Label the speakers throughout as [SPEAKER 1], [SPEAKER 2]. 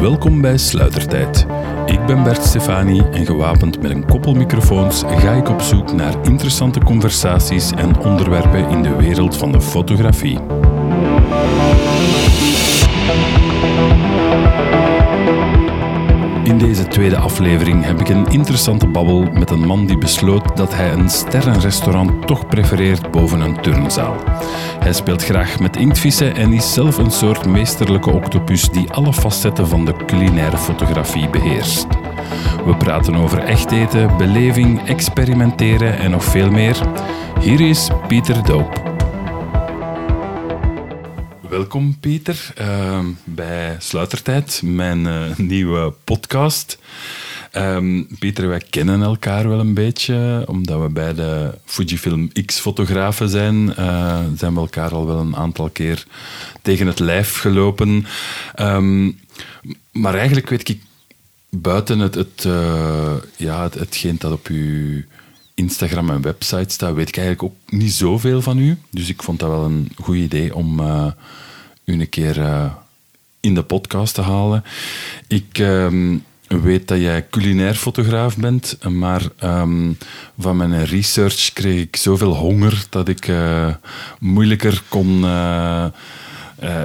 [SPEAKER 1] Welkom bij Sluitertijd. Ik ben Bert Stefani en gewapend met een koppel microfoons ga ik op zoek naar interessante conversaties en onderwerpen in de wereld van de fotografie. Deze tweede aflevering heb ik een interessante babbel met een man die besloot dat hij een sterrenrestaurant toch prefereert boven een turnzaal. Hij speelt graag met inktvissen en is zelf een soort meesterlijke octopus die alle facetten van de culinaire fotografie beheerst. We praten over echt eten, beleving, experimenteren en nog veel meer. Hier is Pieter Doop. Welkom Pieter uh, bij Sluitertijd, mijn uh, nieuwe podcast. Um, Pieter, wij kennen elkaar wel een beetje, omdat we bij de Fujifilm X-fotografen zijn. Uh, zijn we elkaar al wel een aantal keer tegen het lijf gelopen. Um, maar eigenlijk weet ik buiten het, het, uh, ja, het, hetgeen dat op uw Instagram en website staat, weet ik eigenlijk ook niet zoveel van u. Dus ik vond dat wel een goed idee om uh, u een keer uh, in de podcast te halen. Ik um, weet dat jij culinair fotograaf bent, maar um, van mijn research kreeg ik zoveel honger dat ik moeilijker kon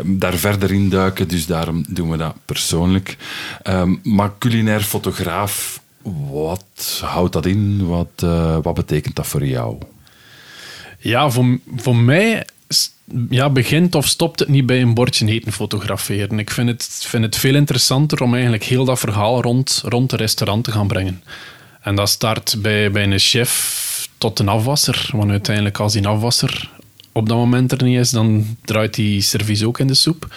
[SPEAKER 1] daar verder in duiken. Dus daarom doen we dat persoonlijk. Um, maar culinair fotograaf, wat houdt dat in? Wat, uh, wat betekent dat voor jou?
[SPEAKER 2] Ja, voor, voor mij ja, begint of stopt het niet bij een bordje eten fotograferen. Ik vind het, vind het veel interessanter om eigenlijk heel dat verhaal rond, rond het restaurant te gaan brengen. En dat start bij, bij een chef tot een afwasser. Want uiteindelijk als die afwasser op dat moment er niet is, dan draait die service ook in de soep.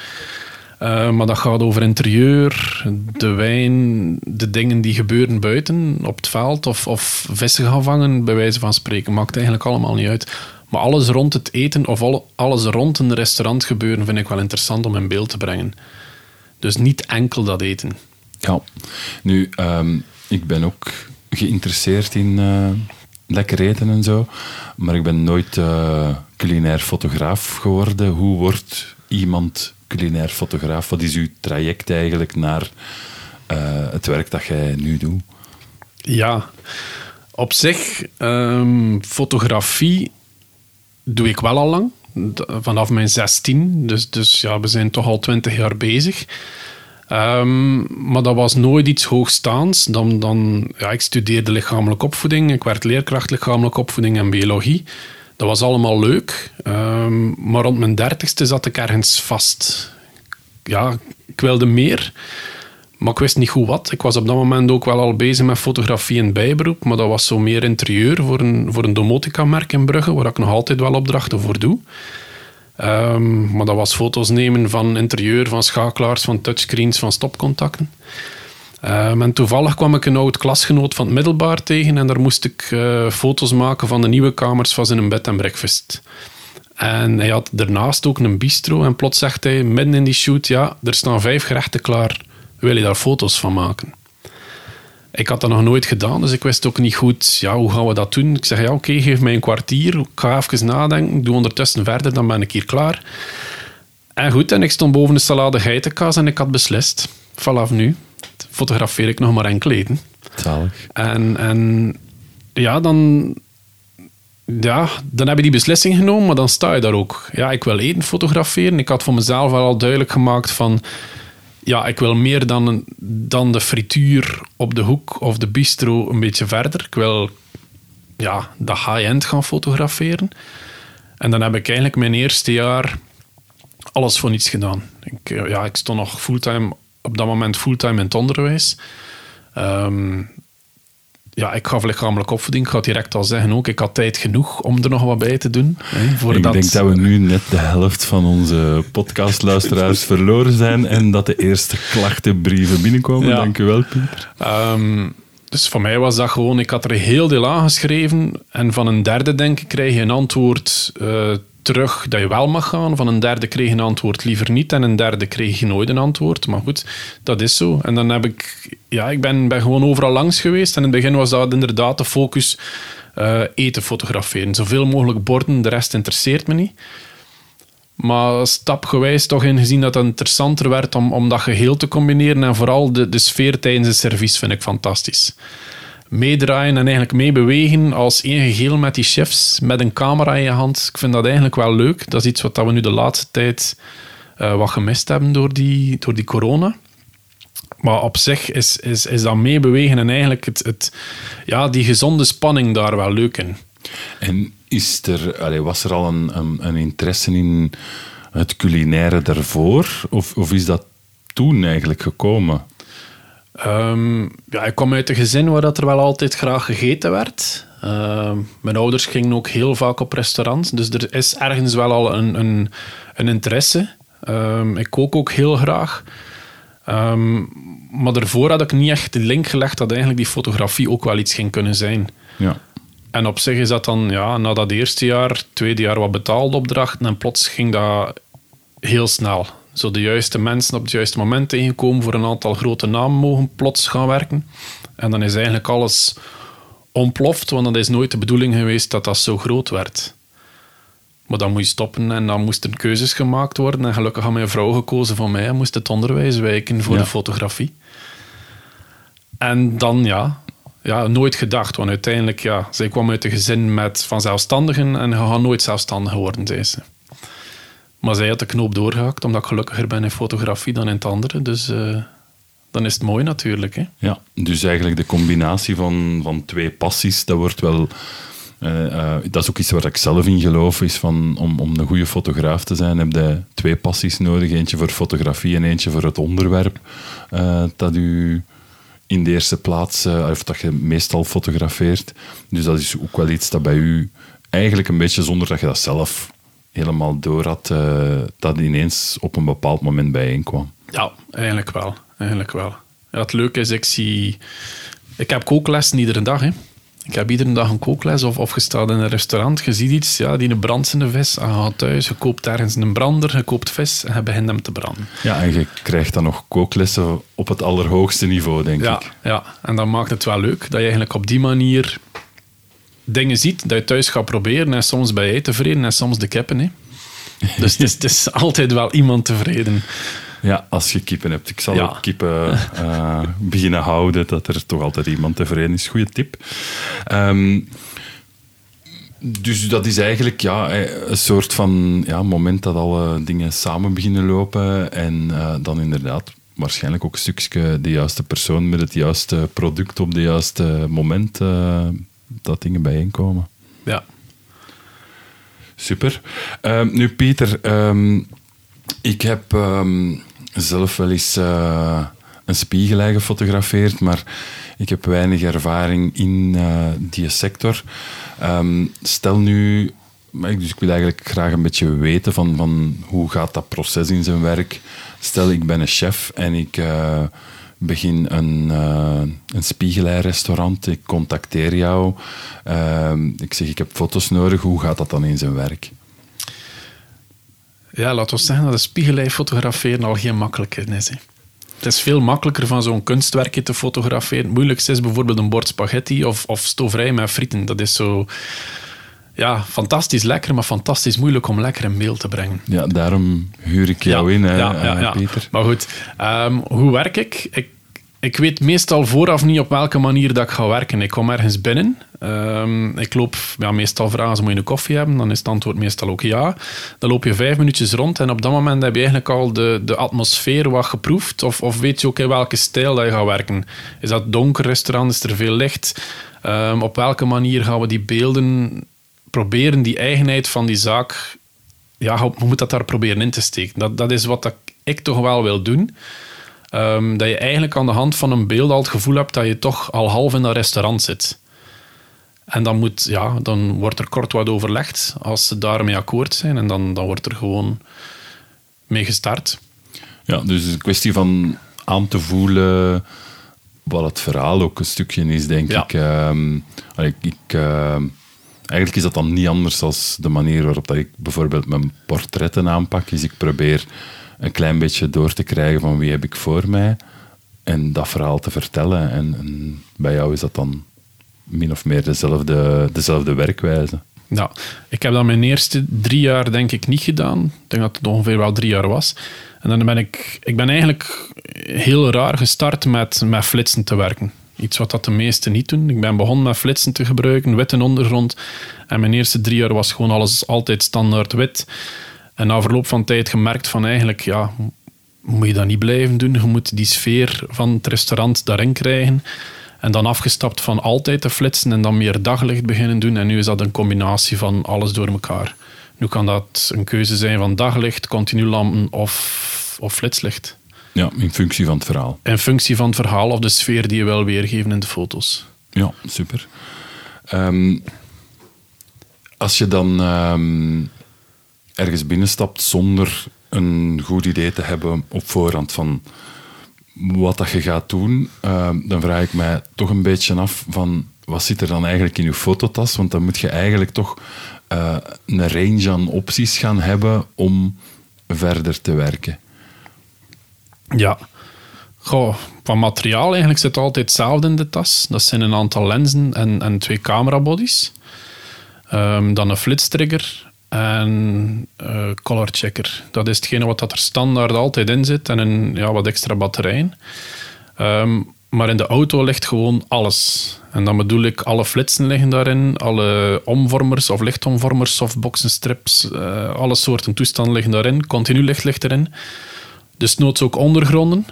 [SPEAKER 2] Uh, maar dat gaat over interieur, de wijn, de dingen die gebeuren buiten op het veld of, of vissen gaan vangen, bij wijze van spreken. Maakt eigenlijk allemaal niet uit. Maar alles rond het eten of alles rond een restaurant gebeuren vind ik wel interessant om in beeld te brengen. Dus niet enkel dat eten.
[SPEAKER 1] Ja, nu, um, ik ben ook geïnteresseerd in uh, lekker eten en zo, maar ik ben nooit uh, culinair fotograaf geworden. Hoe wordt iemand culinair fotograaf? Wat is uw traject eigenlijk naar uh, het werk dat jij nu doet?
[SPEAKER 2] Ja, op zich, um, fotografie doe ik wel al lang. Vanaf mijn 16. Dus, dus ja, we zijn toch al 20 jaar bezig. Um, maar dat was nooit iets hoogstaans. Dan, dan, ja, ik studeerde lichamelijke opvoeding. Ik werd leerkracht lichamelijke opvoeding en biologie. Dat was allemaal leuk. Um, maar rond mijn dertigste zat ik ergens vast. Ja, ik wilde meer. Maar ik wist niet goed wat. Ik was op dat moment ook wel al bezig met fotografie in bijberoep. Maar dat was zo meer interieur voor een, voor een domotica-merk in Brugge. Waar ik nog altijd wel opdrachten voor doe. Um, maar dat was foto's nemen van interieur, van schakelaars, van touchscreens, van stopcontacten. En toevallig kwam ik een oud klasgenoot van het middelbaar tegen en daar moest ik uh, foto's maken van de nieuwe kamers van zijn bed en breakfast. En hij had daarnaast ook een bistro en plots zegt hij midden in die shoot, ja, er staan vijf gerechten klaar, wil je daar foto's van maken? Ik had dat nog nooit gedaan, dus ik wist ook niet goed, ja, hoe gaan we dat doen? Ik zeg, ja, oké, geef mij een kwartier, ik ga even nadenken, ik doe ondertussen verder, dan ben ik hier klaar. En goed, en ik stond boven de salade geitenkaas en ik had beslist, vanaf nu fotografeer ik nog maar enkele eten.
[SPEAKER 1] Zalig.
[SPEAKER 2] En, en ja, dan, ja, dan heb je die beslissing genomen, maar dan sta je daar ook. Ja, ik wil eten fotograferen. Ik had voor mezelf al duidelijk gemaakt van ja, ik wil meer dan, dan de frituur op de hoek of de bistro een beetje verder. Ik wil ja, de high-end gaan fotograferen. En dan heb ik eigenlijk mijn eerste jaar alles voor niets gedaan. Ik, ja, ik stond nog fulltime, op dat moment fulltime in het onderwijs. Um, ja, ik gaf lichamelijk opvoeding. Ik ga direct al zeggen ook, ik had tijd genoeg om er nog wat bij te doen.
[SPEAKER 1] Hè, ik denk dat we nu net de helft van onze podcastluisteraars verloren zijn en dat de eerste klachtenbrieven binnenkomen. Ja. Dank u wel, Pieter.
[SPEAKER 2] Um, dus voor mij was dat gewoon, ik had er heel deel aangeschreven en van een derde, denk ik, krijg je een antwoord uh, terug dat je wel mag gaan. Van een derde kreeg een antwoord liever niet. En een derde kreeg je nooit een antwoord. Maar goed, dat is zo. En dan heb ik... Ja, ik ben, ben gewoon overal langs geweest. En in het begin was dat inderdaad de focus uh, eten fotograferen. Zoveel mogelijk borden, de rest interesseert me niet. Maar stapgewijs toch ingezien dat het interessanter werd om, om dat geheel te combineren. En vooral de, de sfeer tijdens het service vind ik fantastisch. Meedraaien en eigenlijk meebewegen als één geheel met die chefs, met een camera in je hand. Ik vind dat eigenlijk wel leuk. Dat is iets wat we nu de laatste tijd uh, wat gemist hebben door die, door die corona. Maar op zich is, is, is dat meebewegen en eigenlijk het, het, ja, die gezonde spanning daar wel leuk in.
[SPEAKER 1] En is er, allez, was er al een, een, een, interesse in het culinaire daarvoor? Of, of is dat toen eigenlijk gekomen?
[SPEAKER 2] Um, ja, ik kom uit een gezin waar dat er wel altijd graag gegeten werd. Uh, mijn ouders gingen ook heel vaak op restaurants, dus er is ergens wel al een, een, een interesse. Um, ik kook ook heel graag. Um, maar daarvoor had ik niet echt de link gelegd dat eigenlijk die fotografie ook wel iets ging kunnen zijn.
[SPEAKER 1] Ja.
[SPEAKER 2] En op zich is dat dan, ja, na dat eerste jaar, tweede jaar wat betaalde opdrachten en plots ging dat heel snel. Zo de juiste mensen op het juiste moment tegenkomen voor een aantal grote namen mogen plots gaan werken. En dan is eigenlijk alles ontploft, want dat is nooit de bedoeling geweest dat dat zo groot werd. Maar dan moet je stoppen en dan moesten keuzes gemaakt worden. En gelukkig had mijn vrouw gekozen voor mij en moest het onderwijs wijken voor de fotografie. En dan ja, ja, nooit gedacht. Want uiteindelijk, ja, zij kwam uit een gezin met van zelfstandigen en je gaat nooit zelfstandig worden, zei ze. Maar zij had de knoop doorgehakt, omdat ik gelukkiger ben in fotografie dan in het andere. Dus uh, dan is het mooi natuurlijk. Hè?
[SPEAKER 1] Ja, dus eigenlijk de combinatie van, van twee passies, dat wordt wel... Uh, uh, dat is ook iets waar ik zelf in geloof, is van om, om een goede fotograaf te zijn, heb je twee passies nodig. Eentje voor fotografie en eentje voor het onderwerp dat u in de eerste plaats, of dat je meestal fotografeert. Dus dat is ook wel iets dat bij u eigenlijk een beetje zonder dat je dat zelf helemaal door had, uh, dat ineens op een bepaald moment bijeenkwam.
[SPEAKER 2] Ja, eigenlijk wel. Eigenlijk wel. Ja, het leuke is, ik zie... Ik heb kooklessen iedere dag, hè. Ik heb iedere dag een kookles of, of in een restaurant, je ziet iets, ja, die brandsende vis, en je gaat thuis, je koopt ergens een brander, je koopt vis en je begint hem te branden.
[SPEAKER 1] Ja, en je krijgt dan nog kooklessen op het allerhoogste niveau, denk
[SPEAKER 2] ja,
[SPEAKER 1] ik.
[SPEAKER 2] Ja, en dan maakt het wel leuk dat je eigenlijk op die manier dingen ziet dat je thuis gaat proberen en soms ben jij tevreden en soms de kippen. Hè. Dus het is, het is altijd wel iemand tevreden.
[SPEAKER 1] Ja, als je kippen hebt. Ik zal ook kippen uh, beginnen houden, dat er toch altijd iemand tevreden is. Goeie tip. Um, dus dat is eigenlijk ja, eh, een soort van ja, moment dat alle dingen samen beginnen lopen. En uh, dan inderdaad waarschijnlijk ook stukje de juiste persoon met het juiste product op het juiste moment uh, dat dingen bijeenkomen.
[SPEAKER 2] Ja.
[SPEAKER 1] Super. Uh, nu, Pieter, um, ik heb um, zelf wel eens uh, een spiegelei gefotografeerd, maar ik heb weinig ervaring in uh, die sector. Stel nu, dus ik wil eigenlijk graag een beetje weten van, van hoe gaat dat proces in zijn werk. Stel, ik ben een chef en ik uh, begin een, uh, een spiegelei-restaurant. Ik contacteer jou. ik zeg, ik heb foto's nodig. Hoe gaat dat dan in zijn werk?
[SPEAKER 2] Ja, laten we zeggen dat de spiegelei fotograferen al geen makkelijke is. Hè. Het is veel makkelijker van zo'n kunstwerkje te fotograferen. Het moeilijkste is bijvoorbeeld een bord spaghetti of, of met frieten. Dat is zo... Ja, fantastisch lekker, maar fantastisch moeilijk om lekker in beeld te brengen.
[SPEAKER 1] Ja, daarom huur ik jou in, hè,
[SPEAKER 2] ja, ja,
[SPEAKER 1] ja. Peter.
[SPEAKER 2] Maar goed, um, hoe werk ik? Ik ik weet meestal vooraf niet op welke manier dat ik ga werken. Ik kom ergens binnen. Um, ik loop ja, meestal vragen ze moet je een koffie hebben. Dan is het antwoord meestal ook ja. Dan loop je vijf minuutjes rond en op dat moment heb je eigenlijk al de, de atmosfeer wat geproefd. Of, of weet je ook in welke stijl dat je gaat werken. Is dat donker restaurant? Is er veel licht? Um, op welke manier gaan we die beelden proberen, die eigenheid van die zaak... Ja, hoe moet dat daar proberen in te steken? Dat, dat is wat dat ik toch wel wil doen. Um, dat je eigenlijk aan de hand van een beeld al het gevoel hebt dat je toch al half in dat restaurant zit. En dan, moet, ja, dan wordt er kort wat overlegd als ze daarmee akkoord zijn. En dan, dan wordt er gewoon mee gestart.
[SPEAKER 1] Ja, dus het is een kwestie van aan te voelen wat het verhaal ook een stukje is, denk ik. Um, ik, ik uh, eigenlijk is dat dan niet anders dan de manier waarop dat ik bijvoorbeeld mijn portretten aanpak. Is ik probeer een klein beetje door te krijgen van wie heb ik voor mij en dat verhaal te vertellen. En, en bij jou is dat dan min of meer dezelfde, dezelfde werkwijze.
[SPEAKER 2] Ja, ik heb dat mijn eerste drie jaar denk ik niet gedaan. Ik denk dat het ongeveer wel drie jaar was. En dan ben ik... Ik ben eigenlijk heel raar gestart met, met flitsen te werken. Iets wat dat de meesten niet doen. Ik ben begonnen met flitsen te gebruiken, witte ondergrond. En mijn eerste drie jaar was gewoon alles altijd standaard wit. En na verloop van tijd gemerkt van eigenlijk, ja, moet je dat niet blijven doen. Je moet die sfeer van het restaurant daarin krijgen. En dan afgestapt van altijd te flitsen en dan meer daglicht beginnen doen. En nu is dat een combinatie van alles door elkaar. Nu kan dat een keuze zijn van daglicht, continu lampen of, of flitslicht.
[SPEAKER 1] Ja, in functie van het verhaal.
[SPEAKER 2] In functie van het verhaal of de sfeer die je wil weergeven in de foto's.
[SPEAKER 1] Ja, super. Ehm, als je dan ehm, ergens binnenstapt zonder een goed idee te hebben op voorhand van wat dat je gaat doen, ehm, dan vraag ik mij toch een beetje af van wat zit er dan eigenlijk in je fototas? Want dan moet je eigenlijk toch eh, een range aan opties gaan hebben om verder te werken.
[SPEAKER 2] Ja. Goh, van materiaal eigenlijk zit altijd hetzelfde in de tas. Dat zijn een aantal lenzen en, en twee camerabodies. Um, dan een flitstrigger en uh, color checker. Dat is hetgene wat dat er standaard altijd in zit en een, ja, wat extra batterijen. Um, maar in de auto ligt gewoon alles. En dan bedoel ik, alle flitsen liggen daarin, alle omvormers of lichtomvormers, softboxen, strips, uh, alle soorten toestanden liggen daarin. Continu licht ligt erin. Dus noods ook ondergronden.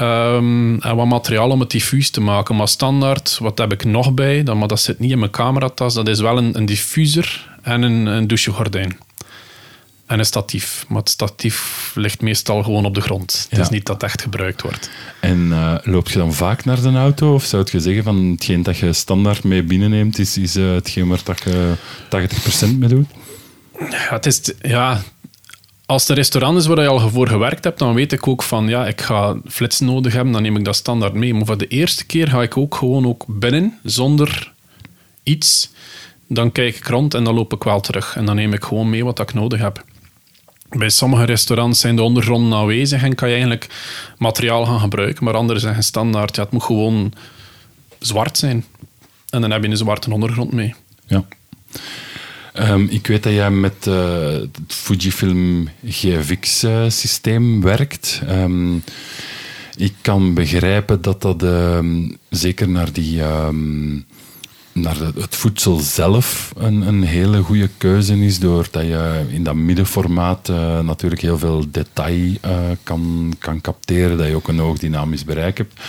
[SPEAKER 2] Um, en wat materiaal om het diffuus te maken. Maar standaard, wat heb ik nog bij? Dan, maar dat zit niet in mijn cameratas. Dat is wel een, een diffuser en een, een douchegordijn. En een statief. Maar het statief ligt meestal gewoon op de grond. Het is niet dat echt gebruikt wordt.
[SPEAKER 1] En uh, loop je dan vaak naar de auto? Of zou je zeggen van hetgeen dat je standaard mee binnenneemt, is, is uh, hetgeen waar dat je 80% mee doet?
[SPEAKER 2] Ja, het is, ja, als het restaurant is waar je al voor gewerkt hebt, dan weet ik ook van ja, ik ga flitsen nodig hebben, dan neem ik dat standaard mee. Maar voor de eerste keer ga ik ook gewoon ook binnen zonder iets. Dan kijk ik rond en dan loop ik wel terug. En dan neem ik gewoon mee wat ik nodig heb. Bij sommige restaurants zijn de ondergronden aanwezig en kan je eigenlijk materiaal gaan gebruiken, maar anderen zeggen standaard, ja, het moet gewoon zwart zijn. En dan heb je een zwarte ondergrond mee.
[SPEAKER 1] Ja. Um, ik weet dat jij met uh, het Fujifilm GFX-systeem werkt. Um, ik kan begrijpen dat dat um, zeker naar, die, naar het voedsel zelf een, een hele goede keuze is, doordat je in dat middenformaat uh, natuurlijk heel veel detail kan, kan capteren, dat je ook een hoog dynamisch bereik hebt.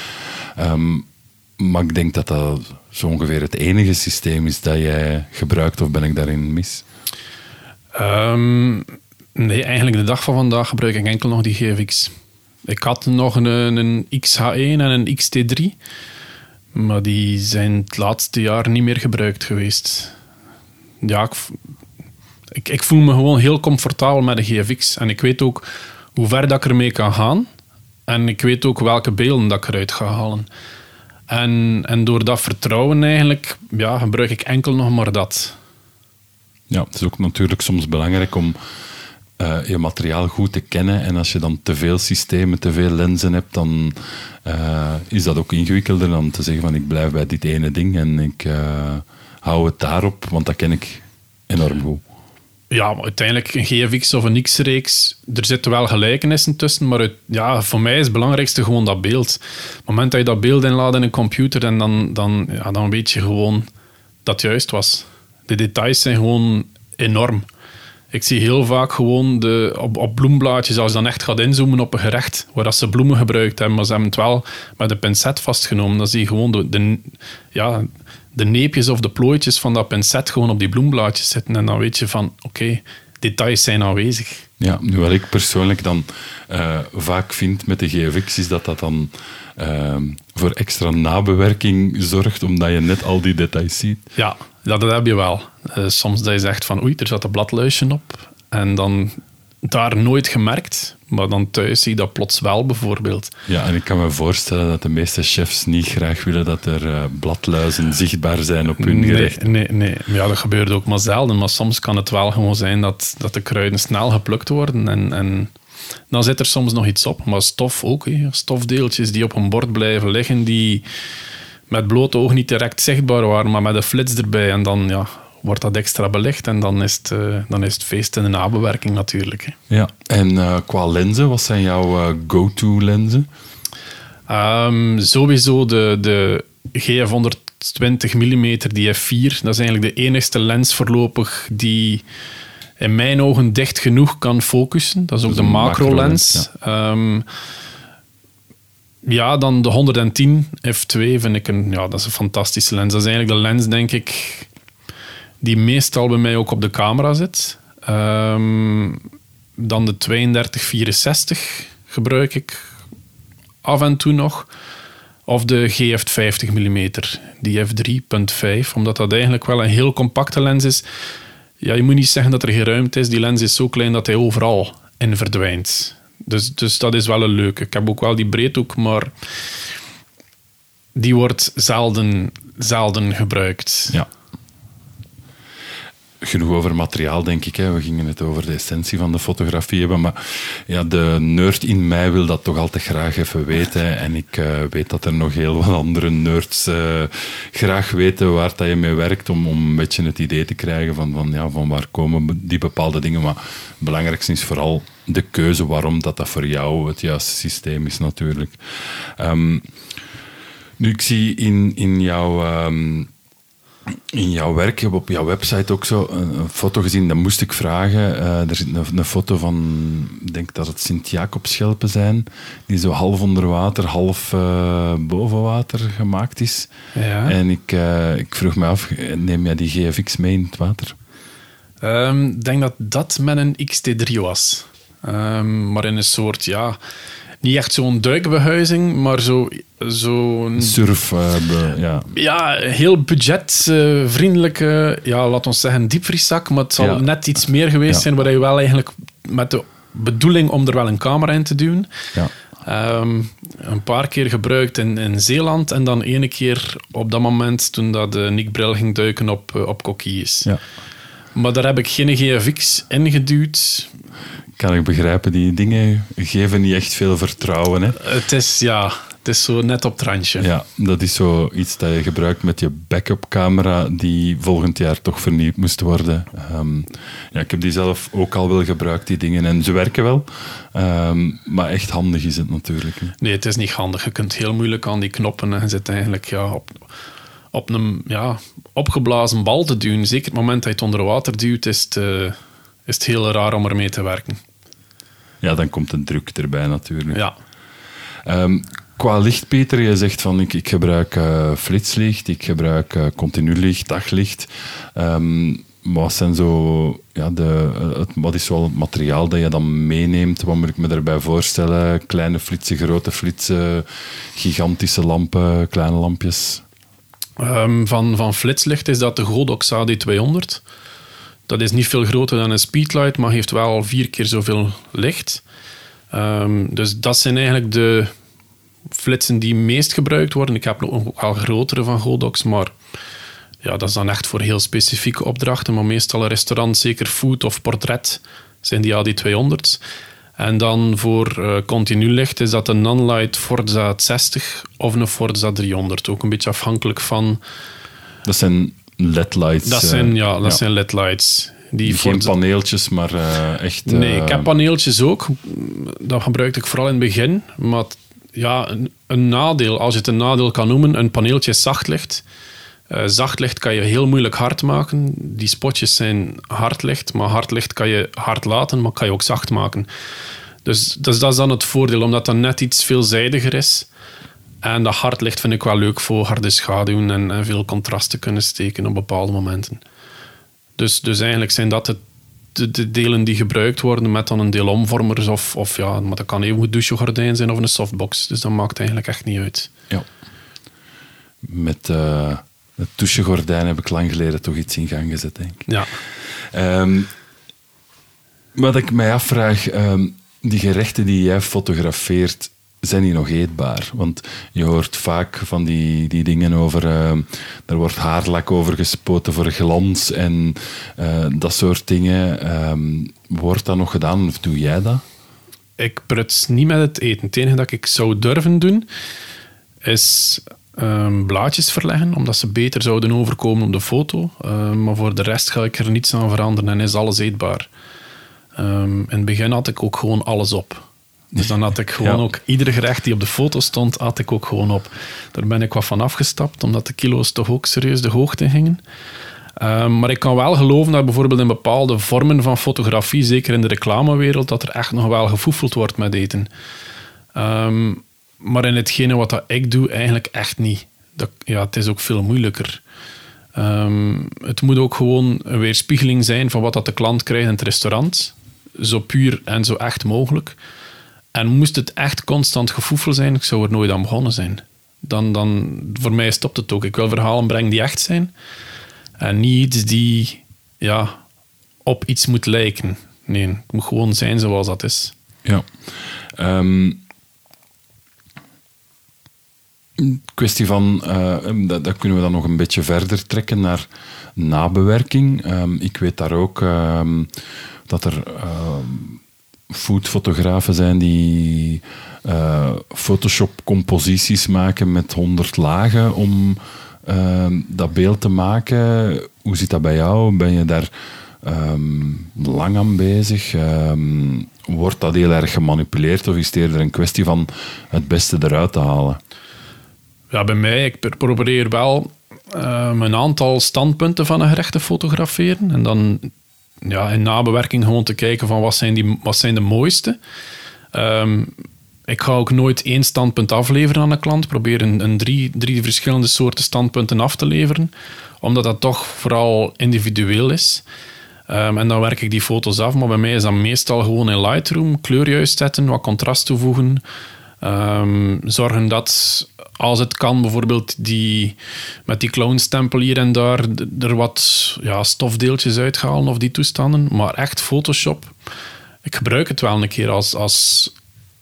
[SPEAKER 1] maar ik denk dat dat zo ongeveer het enige systeem is dat jij gebruikt, of ben ik daarin mis?
[SPEAKER 2] Um, nee, eigenlijk de dag van vandaag gebruik ik enkel nog die GFX. Ik had nog een, een XH1 en een XT3, maar die zijn het laatste jaar niet meer gebruikt geweest. Ja, ik, ik, ik voel me gewoon heel comfortabel met de GFX en ik weet ook hoe ver dat ik ermee kan gaan. En ik weet ook welke beelden dat ik eruit ga halen. En, en door dat vertrouwen eigenlijk, ja, gebruik ik enkel nog maar dat.
[SPEAKER 1] Ja, het is ook natuurlijk soms belangrijk om uh, je materiaal goed te kennen. En als je dan te veel systemen, te veel lenzen hebt, dan uh, is dat ook ingewikkelder dan te zeggen van ik blijf bij dit ene ding en ik uh, hou het daarop, want dat ken ik enorm goed.
[SPEAKER 2] Ja, uiteindelijk een GFX of een X-reeks, er zitten wel gelijkenissen tussen, maar ja, voor mij is het belangrijkste gewoon dat beeld. Op het moment dat je dat beeld inlaat in een computer, en dan, dan, ja, dan weet je gewoon dat het juist was. De details zijn gewoon enorm. Ik zie heel vaak gewoon de, op, op bloemblaadjes, als je dan echt gaat inzoomen op een gerecht, waar dat ze bloemen gebruikt hebben, maar ze hebben het wel met een pincet vastgenomen. Dan zie je gewoon de ja, de neepjes of de plooitjes van dat pincet gewoon op die bloemblaadjes zitten. En dan weet je van, oké, details zijn aanwezig.
[SPEAKER 1] Ja, nu wat ik persoonlijk dan uh, vaak vind met de GFX, is dat dat dan uh, voor extra nabewerking zorgt, omdat je net al die details ziet.
[SPEAKER 2] Ja, dat, dat heb je wel. Uh, soms dat je zegt van, oei, er zat een bladluisje op. En dan daar nooit gemerkt, maar dan thuis zie je dat plots wel bijvoorbeeld.
[SPEAKER 1] Ja, en ik kan me voorstellen dat de meeste chefs niet graag willen dat er uh, bladluizen zichtbaar zijn op hun
[SPEAKER 2] nee,
[SPEAKER 1] gerecht.
[SPEAKER 2] Nee, nee. Ja, dat gebeurt ook maar zelden, maar soms kan het wel gewoon zijn dat, dat de kruiden snel geplukt worden en, en dan zit er soms nog iets op. Maar stof ook, stofdeeltjes die op een bord blijven liggen, die met blote oog niet direct zichtbaar waren, maar met een flits erbij en dan, ja, wordt dat extra belicht en dan is het, eh, dan is het feest in de nabewerking natuurlijk. hè.
[SPEAKER 1] Ja. En eh, qua lenzen, wat zijn jouw eh, go-to lenzen?
[SPEAKER 2] Ehm, sowieso de, de GF 120 mm, die f4, dat is eigenlijk de enigste lens voorlopig die in mijn ogen dicht genoeg kan focussen. Dat is ook
[SPEAKER 1] is
[SPEAKER 2] de macro-lens. Ehm, ja, dan de 110 f2 vind ik een, ja, dat is een fantastische lens. Dat is eigenlijk de lens, denk ik, die meestal bij mij ook op de camera zit. Ehm, dan de 32-64 gebruik ik af en toe nog. Of de GF 50 mm, die f3.5, omdat dat eigenlijk wel een heel compacte lens is. Ja, je moet niet zeggen dat er geen ruimte is. Die lens is zo klein dat hij overal in verdwijnt. Dus, dus dat is wel een leuke. Ik heb ook wel die breedhoek, maar die wordt zelden, zelden gebruikt.
[SPEAKER 1] Ja. Genoeg over materiaal, denk ik. Hè. We gingen het over de essentie van de fotografie hebben. Maar ja, de nerd in mij wil dat toch altijd graag even weten. En ik eh, weet dat er nog heel wat andere nerds eh, graag weten waar dat je mee werkt. Om, om een beetje het idee te krijgen van, van, ja, van waar komen die bepaalde dingen. Maar het belangrijkste is vooral de keuze waarom dat, dat voor jou het juiste systeem is natuurlijk. Ehm, nu, ik zie in, in jouw... ehm, in jouw werk, ik heb op jouw website ook zo een, een foto gezien, dat moest ik vragen. Eh, er zit een, een foto van, ik denk dat het Sint-Jacobschelpen zijn, die zo half onder water, half eh, boven water gemaakt is.
[SPEAKER 2] Ja.
[SPEAKER 1] En ik, eh, ik vroeg me af, neem jij die GFX mee in het water?
[SPEAKER 2] Ehm, Ik denk dat dat met een XT3 was. Ehm, maar in een soort, ja, niet echt zo'n duikbehuizing, maar zo, zo'n
[SPEAKER 1] Surf, eh, be- ja.
[SPEAKER 2] ja, heel budgetvriendelijke, ja, laat ons zeggen, diepvrieszak. Maar het zal
[SPEAKER 1] Ja.
[SPEAKER 2] net iets meer geweest
[SPEAKER 1] Ja.
[SPEAKER 2] zijn waar je wel eigenlijk met de bedoeling om er wel een camera in te doen.
[SPEAKER 1] ja.
[SPEAKER 2] Ehm, een paar keer gebruikt in, in Zeeland en dan ene keer op dat moment toen dat eh, Nick Bril ging duiken op, uh, op coquilles.
[SPEAKER 1] ja.
[SPEAKER 2] Maar daar heb ik geen GFX ingeduwd.
[SPEAKER 1] Kan ik begrijpen, die dingen geven niet echt veel vertrouwen. Hè?
[SPEAKER 2] Het is, ja, het is zo net op het randje.
[SPEAKER 1] Ja, dat is zo iets dat je gebruikt met je backup camera die volgend jaar toch vernieuwd moest worden. Ehm, ja, ik heb die zelf ook al wel gebruikt, die dingen. En ze werken wel. Ehm, maar echt handig is het natuurlijk. hè.
[SPEAKER 2] Nee, het is niet handig. Je kunt heel moeilijk aan die knoppen en je zit eigenlijk ja, op, op een ja, opgeblazen bal te duwen. Zeker het moment dat je het onder water duwt, is het, eh, is het heel raar om ermee te werken.
[SPEAKER 1] Ja, dan komt een druk erbij natuurlijk.
[SPEAKER 2] Ja.
[SPEAKER 1] Ehm, qua licht, Peter, je zegt van ik, ik gebruik eh, flitslicht, ik gebruik eh, continu licht, daglicht. Ehm, wat, zijn zo, ja, de, eh, het, wat is zo het materiaal dat je dan meeneemt? Wat moet ik me daarbij voorstellen? Kleine flitsen, grote flitsen, gigantische lampen, kleine lampjes?
[SPEAKER 2] Ehm, van, van flitslicht is dat de Godox AD200. Dat is niet veel groter dan een speedlight, maar heeft wel vier keer zoveel licht. Ehm, dus dat zijn eigenlijk de flitsen die meest gebruikt worden. Ik heb nog wel grotere van Godox, maar ja, dat is dan echt voor heel specifieke opdrachten. Maar meestal restaurant, zeker food of portret, zijn die AD200's. En dan voor eh, continu licht is dat een Nonlight Forza 60 of een Forza 300. Ook een beetje afhankelijk van...
[SPEAKER 1] Dat zijn LED-lights.
[SPEAKER 2] Dat
[SPEAKER 1] eh,
[SPEAKER 2] zijn, ja, dat zijn LED-lights. Die
[SPEAKER 1] Geen paneeltjes, maar eh, echt...
[SPEAKER 2] Nee,
[SPEAKER 1] eh,
[SPEAKER 2] ik heb paneeltjes ook. Dat gebruikte ik vooral in het begin. Maar ja, een, een nadeel, als je het een nadeel kan noemen, een paneeltje is zachtlicht. Eh zachtlicht kan je heel moeilijk hard maken. Die spotjes zijn hardlicht, maar hardlicht kan je hard laten, maar kan je ook zacht maken. Dus, dus dat is dan het voordeel, omdat dat net iets veelzijdiger is. En dat hardlicht vind ik wel leuk voor harde schaduwen en, en veel contrast te kunnen steken op bepaalde momenten. Dus, dus eigenlijk zijn dat de, de, de delen die gebruikt worden met dan een deel omvormers of, of ja, maar dat kan even een douchegordijn zijn of een softbox. Dus dat maakt eigenlijk echt niet uit.
[SPEAKER 1] Ja. Met eh het douchegordijn heb ik lang geleden toch iets in gang gezet, denk ik.
[SPEAKER 2] Ja.
[SPEAKER 1] Ehm, wat ik mij afvraag, ehm, die gerechten die jij fotografeert, zijn die nog eetbaar? Want je hoort vaak van die, die dingen over, ehm, er wordt haarlak over gespoten voor glans en eh, dat soort dingen. Ehm, wordt dat nog gedaan of doe jij dat?
[SPEAKER 2] Ik pruts niet met het eten. Het enige dat ik zou durven doen, is ehm, blaadjes verleggen, omdat ze beter zouden overkomen op de foto. Ehm, maar voor de rest ga ik er niets aan veranderen en is alles eetbaar. Ehm, in het begin had ik ook gewoon alles op. Dus dan had ik gewoon
[SPEAKER 1] Ja.
[SPEAKER 2] ook ieder gerecht die op de foto stond, had ik ook gewoon op. Daar ben ik wat van afgestapt, omdat de kilo's toch ook serieus de hoogte gingen. Ehm, maar ik kan wel geloven dat bijvoorbeeld in bepaalde vormen van fotografie, zeker in de reclamewereld, dat er echt nog wel gefoefeld wordt met eten. Ehm, maar in hetgene wat dat ik doe, eigenlijk echt niet. Dat, ja, het is ook veel moeilijker. Ehm, het moet ook gewoon een weerspiegeling zijn van wat dat de klant krijgt in het restaurant. Zo puur en zo echt mogelijk. En moest het echt constant gefoefel zijn, ik zou er nooit aan begonnen zijn. Dan, dan, voor mij stopt het ook. Ik wil verhalen brengen die echt zijn. En niet iets die ja, op iets moet lijken. Nee, het moet gewoon zijn zoals dat is.
[SPEAKER 1] Ja. Ehm, kwestie van, eh, dat, dat kunnen we dan nog een beetje verder trekken naar nabewerking. Ehm, ik weet daar ook dat er foodfotografen zijn die eh, Photoshop-composities maken met 100 lagen om ehm, dat beeld te maken. Hoe zit dat bij jou? Ben je daar ehm, lang aan bezig? Ehm, wordt dat heel erg gemanipuleerd of is het eerder een kwestie van het beste eruit te halen?
[SPEAKER 2] Ja, bij mij, ik pr- probeer wel ehm, een aantal standpunten van een gerecht te fotograferen. En dan ja, in nabewerking gewoon te kijken van wat zijn, die, wat zijn de mooiste. Ehm, ik ga ook nooit één standpunt afleveren aan een klant. Probeer een, een drie, drie verschillende soorten standpunten af te leveren. Omdat dat toch vooral individueel is. Ehm, en dan werk ik die foto's af. Maar bij mij is dat meestal gewoon in Lightroom. Kleur juist zetten, wat contrast toevoegen. Ehm, zorgen dat als het kan, bijvoorbeeld die, met die clownstempel hier en daar, er wat ja, stofdeeltjes uithalen of die toestanden. Maar echt Photoshop, ik gebruik het wel een keer als, als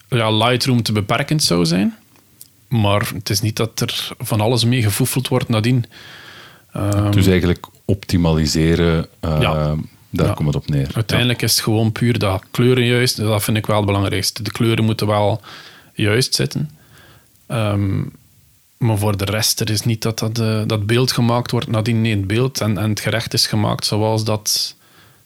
[SPEAKER 2] ja, Lightroom te beperkend zou zijn. Maar het is niet dat er van alles mee gefoefeld wordt nadien.
[SPEAKER 1] Dus eigenlijk optimaliseren, eh,
[SPEAKER 2] Ja.
[SPEAKER 1] daar
[SPEAKER 2] Ja.
[SPEAKER 1] komt het op neer.
[SPEAKER 2] Uiteindelijk is het gewoon puur dat kleuren juist. Dat vind ik wel het belangrijkste. De kleuren moeten wel juist zitten. Ehm, maar voor de rest, er is niet dat dat, eh, dat beeld gemaakt wordt nadien. Nee, het beeld en, en het gerecht is gemaakt zoals dat,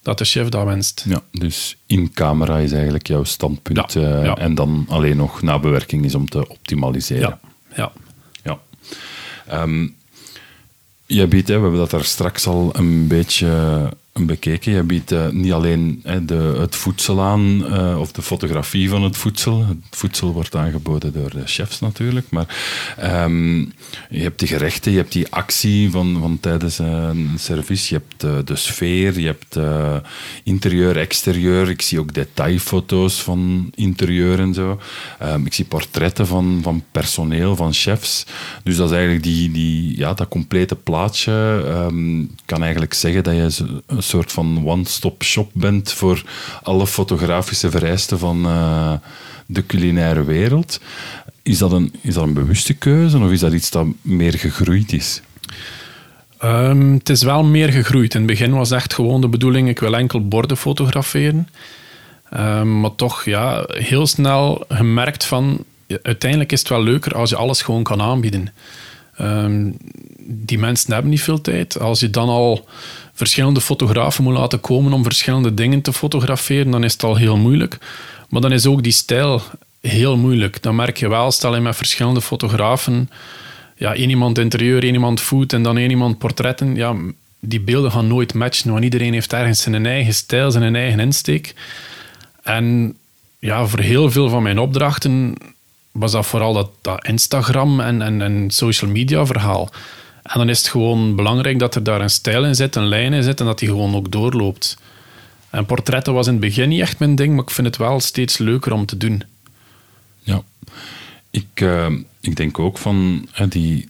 [SPEAKER 2] dat de chef dat wenst.
[SPEAKER 1] Ja, dus in camera is eigenlijk jouw standpunt.
[SPEAKER 2] Ja,
[SPEAKER 1] eh,
[SPEAKER 2] ja.
[SPEAKER 1] En dan alleen nog nabewerking is om te optimaliseren.
[SPEAKER 2] Ja, ja.
[SPEAKER 1] Ja. Ehm, jij biedt, hè, we hebben dat daar straks al een beetje bekeken. Je biedt eh, niet alleen de, het voedsel aan, eh, of de fotografie van het voedsel. Het voedsel wordt aangeboden door de chefs natuurlijk. Maar ehm, je hebt die gerechten, je hebt die actie van, van tijdens een service. Je hebt eh, de sfeer, je hebt interieur, exterieur. Ik zie ook detailfoto's van interieur en zo. Ehm, ik zie portretten van, van personeel, van chefs. Dus dat is eigenlijk die, die, ja, dat complete plaatje. Ik kan eigenlijk zeggen dat je soort van one-stop shop bent voor alle fotografische vereisten van eh, de culinaire wereld. Is dat, een, is dat een bewuste keuze of is dat iets dat meer gegroeid is?
[SPEAKER 2] Ehm, het is wel meer gegroeid. In het begin was echt gewoon de bedoeling, ik wil enkel borden fotograferen. Ehm, maar toch, ja, heel snel gemerkt van, uiteindelijk is het wel leuker als je alles gewoon kan aanbieden. Ehm, die mensen hebben niet veel tijd. Als je dan al verschillende fotografen moet laten komen om verschillende dingen te fotograferen, dan is het al heel moeilijk. Maar dan is ook die stijl heel moeilijk. Dan merk je wel, stel je met verschillende fotografen, ja, één iemand interieur, één iemand food en dan één iemand portretten, ja, die beelden gaan nooit matchen, want iedereen heeft ergens zijn eigen stijl, zijn eigen insteek. En ja, voor heel veel van mijn opdrachten was dat vooral dat, dat Instagram en, en, en social media verhaal. En dan is het gewoon belangrijk dat er daar een stijl in zit, een lijn in zit en dat die gewoon ook doorloopt. En portretten was in het begin niet echt mijn ding, maar ik vind het wel steeds leuker om te doen.
[SPEAKER 1] Ja, ik, eh, ik denk ook van die.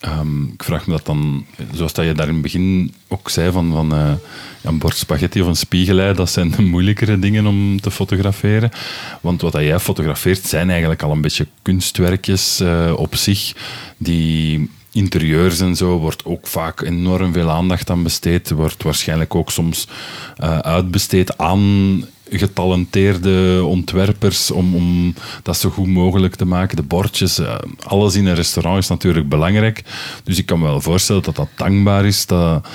[SPEAKER 1] ehm, ik vraag me dat dan, zoals dat je daar in het begin ook zei, van, van eh, een bord spaghetti of een spiegelei, dat zijn de moeilijkere dingen om te fotograferen. Want wat jij fotografeert zijn eigenlijk al een beetje kunstwerkjes eh, op zich, die interieurs en zo wordt ook vaak enorm veel aandacht aan besteed. Wordt waarschijnlijk ook soms eh, uitbesteed aan getalenteerde ontwerpers om, om dat zo goed mogelijk te maken. De bordjes, eh, alles in een restaurant is natuurlijk belangrijk. Dus ik kan me wel voorstellen dat dat dankbaar is, dat,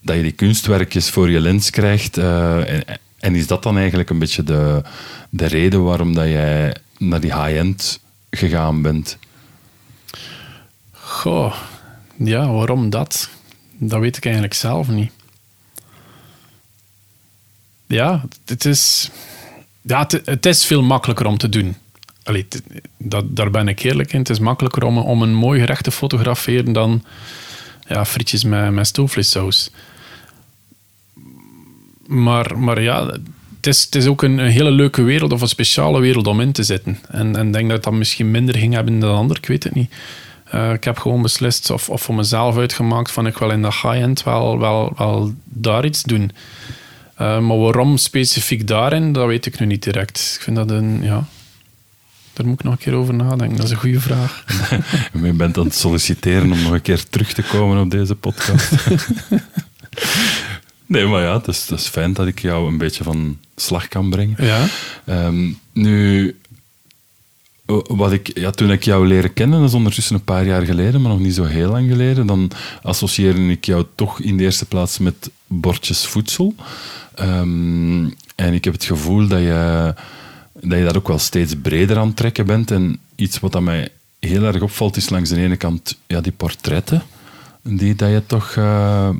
[SPEAKER 1] dat je die kunstwerkjes voor je lens krijgt. eh, en, en is dat dan eigenlijk een beetje de, de reden waarom dat jij naar die high-end gegaan bent?
[SPEAKER 2] Goh, ja, waarom dat? Dat weet ik eigenlijk zelf niet. Ja, het is, ja, het, is veel makkelijker om te doen. Allee, dat, daar ben ik eerlijk in. Het is makkelijker om, om een mooi gerecht te fotograferen dan ja, frietjes met, met stoofvleessaus. Maar, maar ja, het is, het is ook een, hele leuke wereld of een speciale wereld om in te zitten. En ik denk dat dat misschien minder ging hebben dan ander, ik weet het niet. Eh, ik heb gewoon beslist, of, of voor mezelf uitgemaakt, van ik wil in de high-end wel, wel, wel daar iets doen. Eh, maar waarom specifiek daarin, dat weet ik nu niet direct. Ik vind dat een, ja... Daar moet ik nog een keer over nadenken. Dat is een goede vraag.
[SPEAKER 1] Je bent aan het solliciteren om nog een keer terug te komen op deze podcast. nee, maar ja, het is, het is fijn dat ik jou een beetje van slag kan brengen.
[SPEAKER 2] Ja?
[SPEAKER 1] Ehm, nu, wat ik, ja, toen ik jou leren kennen, dat is ondertussen een paar jaar geleden, maar nog niet zo heel lang geleden, dan associeerde ik jou toch in de eerste plaats met bordjes voedsel. Ehm, en ik heb het gevoel dat je, dat je ook wel steeds breder aan het trekken bent. En iets wat aan mij heel erg opvalt, is langs de ene kant ja, die portretten, die dat je toch eh,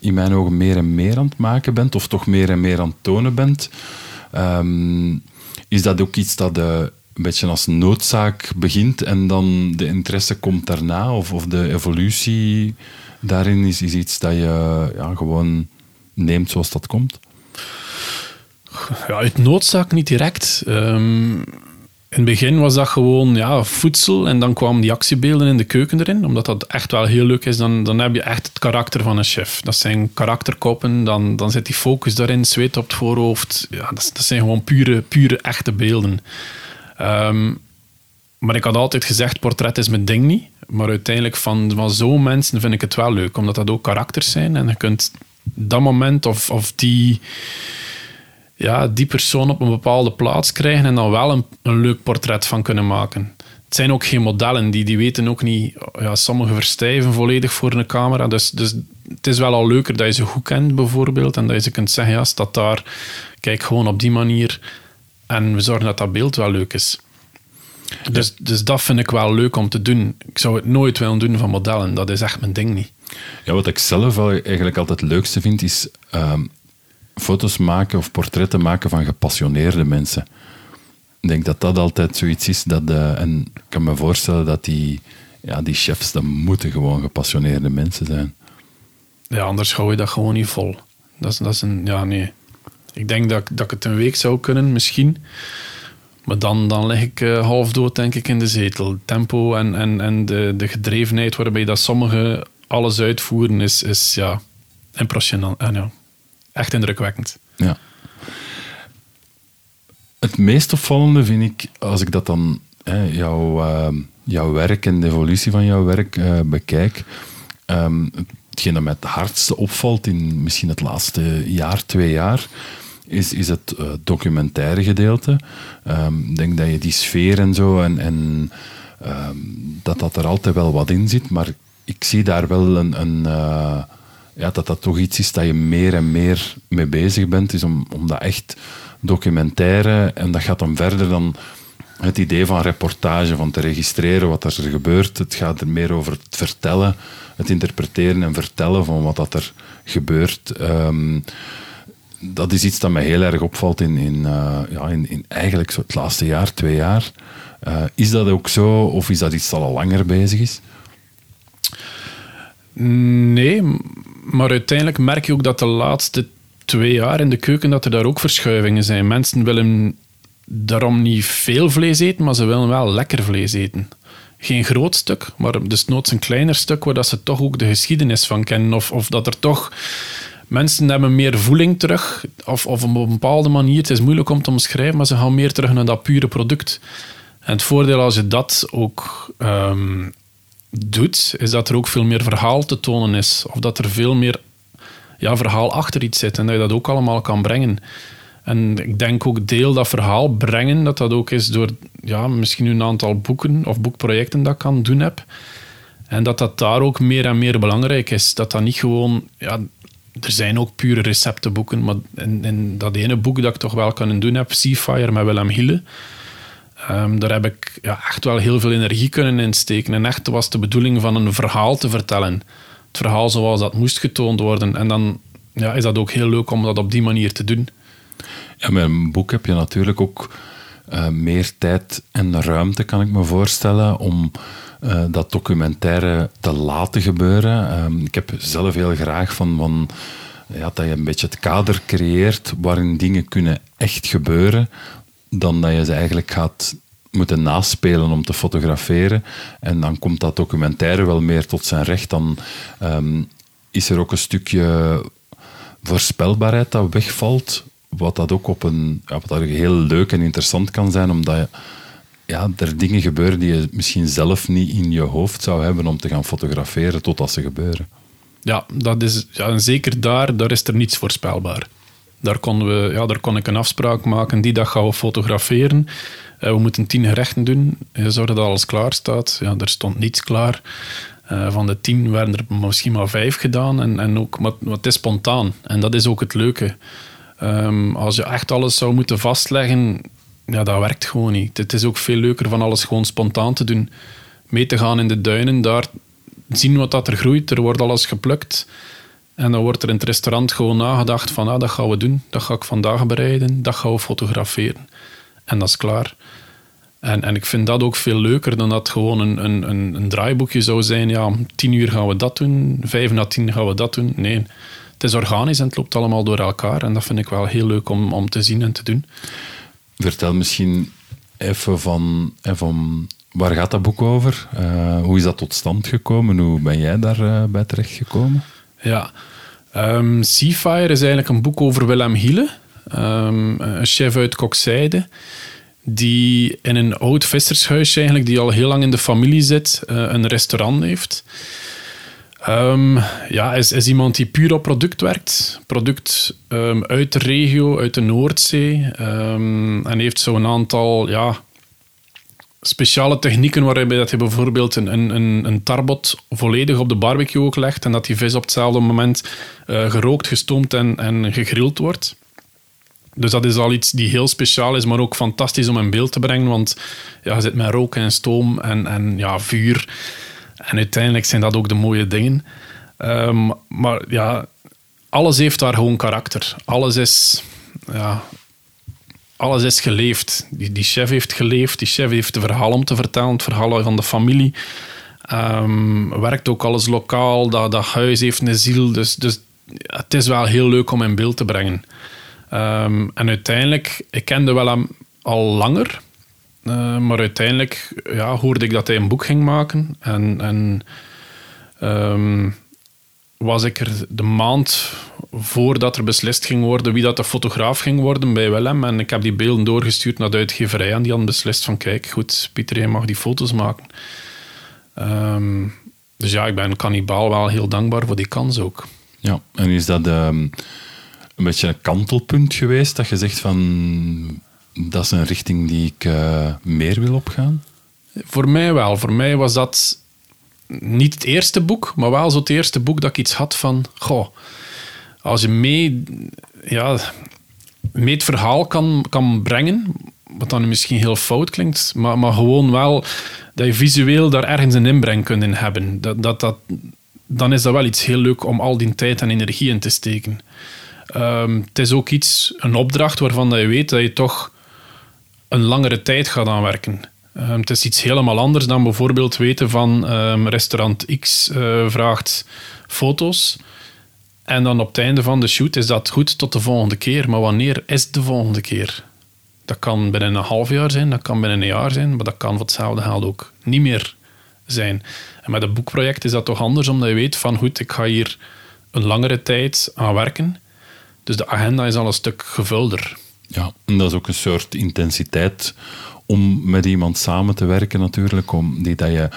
[SPEAKER 1] in mijn ogen meer en meer aan het maken bent, of toch meer en meer aan het tonen bent. Ehm, is dat ook iets dat eh, een beetje als noodzaak begint en dan de interesse komt daarna? Of, of de evolutie daarin is, is iets dat je ja, gewoon neemt zoals dat komt?
[SPEAKER 2] Ja, uit noodzaak niet direct. Ehm, in het begin was dat gewoon ja, voedsel en dan kwamen die actiebeelden in de keuken erin. Omdat dat echt wel heel leuk is, dan, dan heb je echt het karakter van een chef. Dat zijn karakterkoppen, dan, dan zit die focus daarin, zweet op het voorhoofd. Ja, dat, dat zijn gewoon pure, pure echte beelden. Ehm, maar ik had altijd gezegd, portret is mijn ding niet. Maar uiteindelijk van, zo'n mensen vind ik het wel leuk, omdat dat ook karakters zijn. En je kunt dat moment of, of die ja, die persoon op een bepaalde plaats krijgen en dan wel een, een leuk portret van kunnen maken. Het zijn ook geen modellen, die, die weten ook niet... Ja, sommigen verstijven volledig voor een camera. Dus, dus het is wel al leuker dat je ze goed kent, bijvoorbeeld. En dat je ze kunt zeggen, ja, staat daar, kijk gewoon op die manier. En we zorgen dat dat beeld wel leuk is. Dus, dus dat vind ik wel leuk om te doen. Ik zou het nooit willen doen van modellen. Dat is echt mijn ding niet.
[SPEAKER 1] Ja, wat ik zelf wel eigenlijk altijd het leukste vind, is ehm, foto's maken of portretten maken van gepassioneerde mensen. Ik denk dat dat altijd zoiets is. Dat, eh, en ik kan me voorstellen dat die, ja, die chefs, dat moeten gewoon gepassioneerde mensen zijn.
[SPEAKER 2] Ja, anders hou je dat gewoon niet vol. Dat is, dat is een... Ja, nee. Ik denk dat, dat ik het een week zou kunnen, misschien. Maar dan, dan lig ik eh, half dood, denk ik, in de zetel. Tempo en, en, en de, de gedrevenheid waarbij dat sommigen alles uitvoeren, is, is ja, impressionant. En ja, echt indrukwekkend.
[SPEAKER 1] Ja. Het meest opvallende vind ik, als ik dat dan, hè, jouw, ehm, jouw werk en de evolutie van jouw werk eh, bekijk, ehm, hetgeen dat mij het hardste opvalt in misschien het laatste jaar, twee jaar, is, is het eh, documentaire gedeelte. Ehm, ik denk dat je die sfeer en zo, en, en ehm, dat dat er altijd wel wat in zit, maar ik zie daar wel een... een eh, ja, dat dat toch iets is dat je meer en meer mee bezig bent, is om, om dat echt documentaire, en dat gaat dan verder dan het idee van reportage, van te registreren wat er gebeurt. Het gaat er meer over het vertellen, het interpreteren en vertellen van wat dat er gebeurt. Ehm, dat is iets dat mij heel erg opvalt in, in, eh, ja, in, in eigenlijk zo het laatste jaar, twee jaar. Eh, is dat ook zo, of is dat iets dat al langer bezig is?
[SPEAKER 2] Nee, maar uiteindelijk merk je ook dat de laatste twee jaar in de keuken dat er daar ook verschuivingen zijn. Mensen willen daarom niet veel vlees eten, maar ze willen wel lekker vlees eten. Geen groot stuk, maar dus noods een kleiner stuk waar ze toch ook de geschiedenis van kennen. Of, of dat er toch mensen hebben meer voeling terug, of, of op een bepaalde manier. Het is moeilijk om te omschrijven, maar ze gaan meer terug naar dat pure product. En het voordeel als je dat ook ehm, doet, is dat er ook veel meer verhaal te tonen is. Of dat er veel meer ja, verhaal achter iets zit en dat je dat ook allemaal kan brengen. En ik denk ook deel dat verhaal brengen, dat dat ook is door ja, misschien een aantal boeken of boekprojecten dat ik kan doen heb. En dat dat daar ook meer en meer belangrijk is. Dat dat niet gewoon... Ja, er zijn ook pure receptenboeken, maar in, dat ene boek dat ik toch wel kunnen doen heb, Seafire met Willem Hille, um, daar heb ik ja, echt wel heel veel energie kunnen insteken. En echt was de bedoeling van een verhaal te vertellen. Het verhaal zoals dat moest getoond worden. En dan ja, is dat ook heel leuk om dat op die manier te doen.
[SPEAKER 1] Ja, met een boek heb je natuurlijk ook uh, meer tijd en ruimte, kan ik me voorstellen, om uh, dat documentaire te laten gebeuren. Uh, ik heb zelf heel graag van, van ja, dat je een beetje het kader creëert waarin dingen kunnen echt gebeuren, dan dat je ze eigenlijk gaat moeten naspelen om te fotograferen. En dan komt dat documentaire wel meer tot zijn recht. Dan um, is er ook een stukje voorspelbaarheid dat wegvalt. Wat dat ook op een, ja, wat dat heel leuk en interessant kan zijn, omdat je, ja, er dingen gebeuren die je misschien zelf niet in je hoofd zou hebben om te gaan fotograferen totdat ze gebeuren.
[SPEAKER 2] Ja, dat is, ja zeker daar, daar is er niets voorspelbaar. Daar, konden we, ja, daar kon ik een afspraak maken. Die dag gaan we fotograferen. Uh, we moeten tien gerechten doen. Je zorgt dat alles klaar staat. Ja, er stond niets klaar. Uh, van de tien werden er misschien maar vijf gedaan. En, en ook, maar, maar het is spontaan. En dat is ook het leuke. Um, als je echt alles zou moeten vastleggen, ja, dat werkt gewoon niet. Het is ook veel leuker van alles gewoon spontaan te doen. Mee te gaan in de duinen, daar zien wat dat er groeit. Er wordt alles geplukt. En dan wordt er in het restaurant gewoon nagedacht van, ah, dat gaan we doen. Dat ga ik vandaag bereiden. Dat gaan we fotograferen. En dat is klaar. En, en ik vind dat ook veel leuker dan dat gewoon een, een, een, een draaiboekje zou zijn. Ja, om tien uur gaan we dat doen. Vijf na tien gaan we dat doen. Nee, het is organisch en het loopt allemaal door elkaar. En dat vind ik wel heel leuk om, om te zien en te doen.
[SPEAKER 1] Vertel misschien even van, van waar gaat dat boek over? Uh, hoe is dat tot stand gekomen? Hoe ben jij daarbij uh, bij terechtgekomen?
[SPEAKER 2] Ja, um, Seafire is eigenlijk een boek over Willem Hiele, um, een chef uit Kokzijde, die in een oud vissershuisje eigenlijk, die al heel lang in de familie zit, een restaurant heeft. Um, ja, is, iemand die puur op product werkt. Product um, uit de regio, uit de Noordzee. Um, en heeft zo'n aantal ja, speciale technieken waarbij dat je bijvoorbeeld een, een, een tarbot volledig op de barbecue ook legt en dat die vis op hetzelfde moment uh, gerookt, gestoomd en, en gegrild wordt. Dus dat is al iets die heel speciaal is, maar ook fantastisch om in beeld te brengen, want ja, je zit met rook en stoom en, en ja, vuur. En uiteindelijk zijn dat ook de mooie dingen. Um, maar ja, alles heeft daar gewoon karakter. Alles is, ja, alles is geleefd. Die, chef heeft geleefd, die chef heeft het verhaal om te vertellen, het verhaal van de familie. Um, werkt ook alles lokaal, dat, dat huis heeft een ziel. Dus, dus het is wel heel leuk om in beeld te brengen. Um, en uiteindelijk, ik kende wel al langer, uh, maar uiteindelijk ja, hoorde ik dat hij een boek ging maken. En, en um, was ik er de maand voordat er beslist ging worden wie dat de fotograaf ging worden bij Willem. En ik heb die beelden doorgestuurd naar de uitgeverij en die hadden beslist van kijk, goed, Pieter, jij mag die foto's maken. Um, dus ja, ik ben kannibaal wel heel dankbaar voor die kans ook.
[SPEAKER 1] Ja, en is dat um, een beetje een kantelpunt geweest dat je zegt van dat is een richting die ik uh, meer wil opgaan?
[SPEAKER 2] Voor mij wel. Voor mij was dat niet het eerste boek, maar wel zo het eerste boek dat ik iets had van, goh, als je mee, ja, mee het verhaal kan, kan brengen, wat dan misschien heel fout klinkt, maar, maar gewoon wel dat je visueel daar ergens een inbreng kunt in hebben. Dat, dat, dat, dan is dat wel iets heel leuk om al die tijd en energie in te steken. Um, het is ook iets, een opdracht waarvan dat je weet dat je toch een langere tijd gaat aan werken. Um, het is iets helemaal anders dan bijvoorbeeld weten van um, restaurant X uh, vraagt foto's. En dan op het einde van de shoot is dat goed tot de volgende keer. Maar wanneer is de volgende keer? Dat kan binnen een half jaar zijn, dat kan binnen een jaar zijn, maar dat kan voor hetzelfde geld ook niet meer zijn. En met een boekproject is dat toch anders, omdat je weet van goed, ik ga hier een langere tijd aan werken. Dus de agenda is al een stuk gevulder.
[SPEAKER 1] Ja, en dat is ook een soort intensiteit om met iemand samen te werken natuurlijk, om die dat je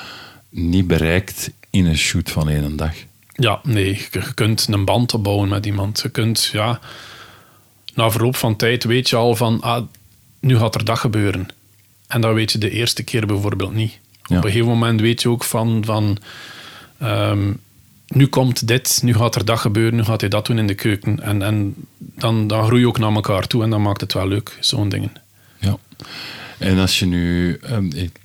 [SPEAKER 1] niet bereikt in een shoot van één dag.
[SPEAKER 2] Ja, nee, je kunt een band opbouwen met iemand. Je kunt, ja, na verloop van tijd weet je al van, ah, nu gaat er dat gebeuren. En dat weet je de eerste keer bijvoorbeeld niet.
[SPEAKER 1] Ja.
[SPEAKER 2] Op een gegeven moment weet je ook van, van ehm, nu komt dit, nu gaat er dat gebeuren, nu gaat hij dat doen in de keuken. En, en dan, dan groei je ook naar elkaar toe en dan maakt het wel leuk, zo'n dingen.
[SPEAKER 1] Ja. En als je nu... ik-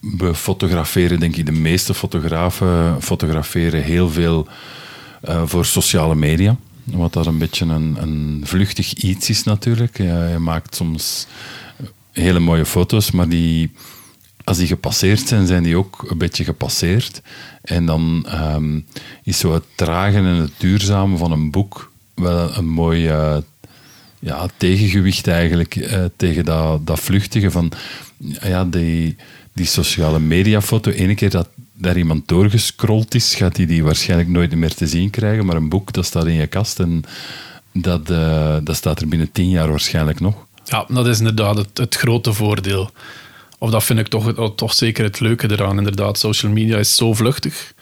[SPEAKER 1] we fotograferen, denk ik, de meeste fotografen fotograferen heel veel eh, voor sociale media. Wat dat een beetje een, een vluchtig iets is natuurlijk. Je maakt soms hele mooie foto's, maar die, als die gepasseerd zijn, zijn die ook een beetje gepasseerd. En dan ehm, is zo het tragen en het duurzame van een boek wel een mooi eh, ja, tegengewicht eigenlijk eh, tegen dat, dat vluchtige van ja, die, die sociale mediafoto. Ene keer dat daar iemand doorgescrolld is, gaat hij die waarschijnlijk nooit meer te zien krijgen. Maar een boek, dat staat in je kast en dat, eh, dat staat er binnen tien jaar waarschijnlijk nog.
[SPEAKER 2] Ja, dat is inderdaad het grote voordeel. Of dat vind ik toch, het- toch zeker het leuke eraan. Inderdaad, social media is zo vluchtig.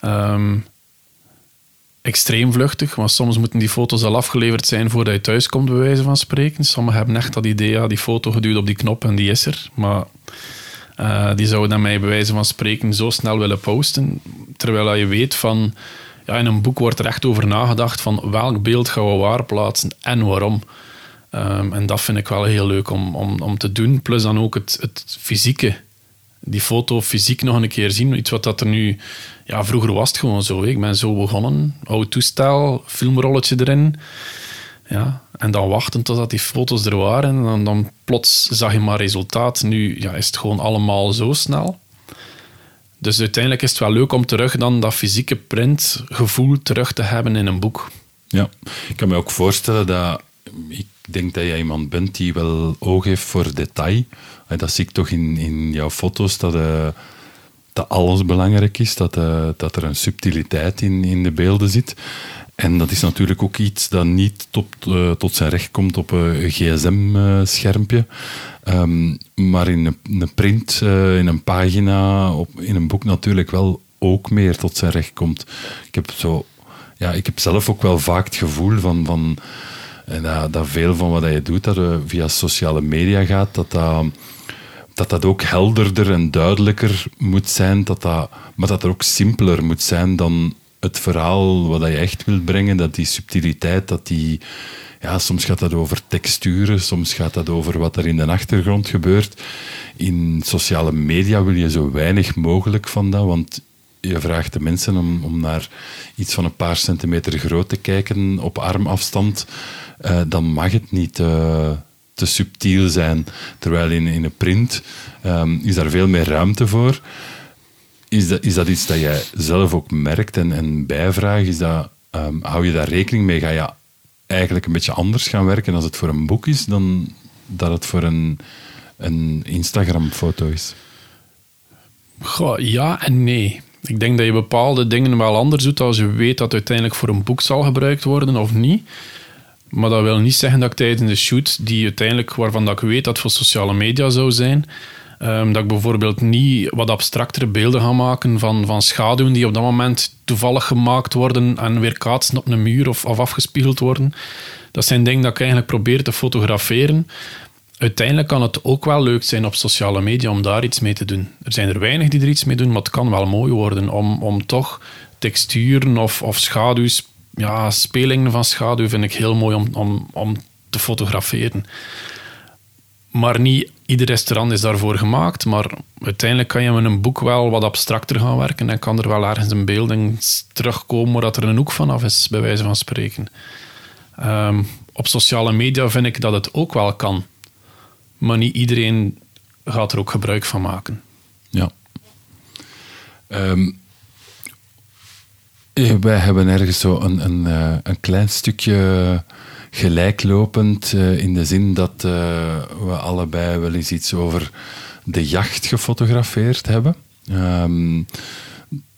[SPEAKER 2] Ehm, extreem vluchtig, want soms moeten die foto's al afgeleverd zijn voordat je thuis komt, bij wijze van spreken. Sommigen hebben echt dat idee, ja, die foto geduwd op die knop en die is er. Maar eh, die zouden dan mij bij wijze van spreken zo snel willen posten. Terwijl je weet van, ja, in een boek wordt er echt over nagedacht van welk beeld gaan we waar plaatsen en waarom. Ehm, en dat vind ik wel heel leuk om, om, om te doen. Plus dan ook het, het fysieke. Die foto fysiek nog een keer zien. Iets wat dat er nu... Ja, vroeger was het gewoon zo. Ik ben zo begonnen. Oud toestel, filmrolletje erin. Ja, en dan wachten totdat die foto's er waren. En dan, plots zag je maar resultaat. Nu ja, is het gewoon allemaal zo snel. Dus uiteindelijk is het wel leuk om terug dan dat fysieke printgevoel terug te hebben in een boek.
[SPEAKER 1] Ja, ik kan me ook voorstellen dat denk dat jij iemand bent die wel oog heeft voor detail. En dat zie ik toch in, in jouw foto's, dat, eh, dat alles belangrijk is, dat, eh, dat er een subtiliteit in, in de beelden zit. En dat is natuurlijk ook iets dat niet tot, eh, tot zijn recht komt op een gsm-schermpje. Ehm, maar in een, een print, eh, in een pagina, op, in een boek natuurlijk wel ook meer tot zijn recht komt. Ik heb, zo, ja, ik heb zelf ook wel vaak het gevoel van, van en dat, dat veel van wat je doet, dat eh, via sociale media gaat, dat dat, dat ook helderder en duidelijker moet zijn, dat dat, maar dat er ook simpeler moet zijn dan het verhaal wat je echt wilt brengen, dat die subtiliteit, dat die... Ja, soms gaat dat over texturen, soms gaat dat over wat er in de achtergrond gebeurt. In sociale media wil je zo weinig mogelijk van dat, want je vraagt de mensen om, om naar iets van een paar centimeter groot te kijken op armafstand, eh, dan mag het niet eh, te subtiel zijn. Terwijl in, in een print ehm, is daar veel meer ruimte voor. Is dat, is dat iets dat jij zelf ook merkt en, en bijvraagt? Is dat, ehm, hou je daar rekening mee? Ga je eigenlijk een beetje anders gaan werken als het voor een boek is dan dat het voor een, een Instagram-foto is?
[SPEAKER 2] Goh, ja en nee. Ik denk dat je bepaalde dingen wel anders doet als je weet dat het uiteindelijk voor een boek zal gebruikt worden of niet. Maar dat wil niet zeggen dat ik tijdens de shoot, die uiteindelijk, waarvan dat ik weet dat voor sociale media zou zijn, ehm, dat ik bijvoorbeeld niet wat abstractere beelden ga maken van, van schaduwen die op dat moment toevallig gemaakt worden en weer kaatsen op een muur of, of afgespiegeld worden. Dat zijn dingen dat ik eigenlijk probeer te fotograferen. Uiteindelijk kan het ook wel leuk zijn op sociale media om daar iets mee te doen. Er zijn er weinig die er iets mee doen, maar het kan wel mooi worden om, om toch texturen of, of schaduws, ja, spelingen van schaduw vind ik heel mooi om, om, om te fotograferen. Maar niet ieder restaurant is daarvoor gemaakt, maar uiteindelijk kan je met een boek wel wat abstracter gaan werken en kan er wel ergens een beelding terugkomen waar dat er een hoek vanaf is, bij wijze van spreken. Ehm, op sociale media vind ik dat het ook wel kan. Maar niet iedereen gaat er ook gebruik van maken.
[SPEAKER 1] Ja. Eh, wij hebben ergens zo een, een, eh, een klein stukje gelijklopend eh, in de zin dat eh, we allebei wel eens iets over de jacht gefotografeerd hebben.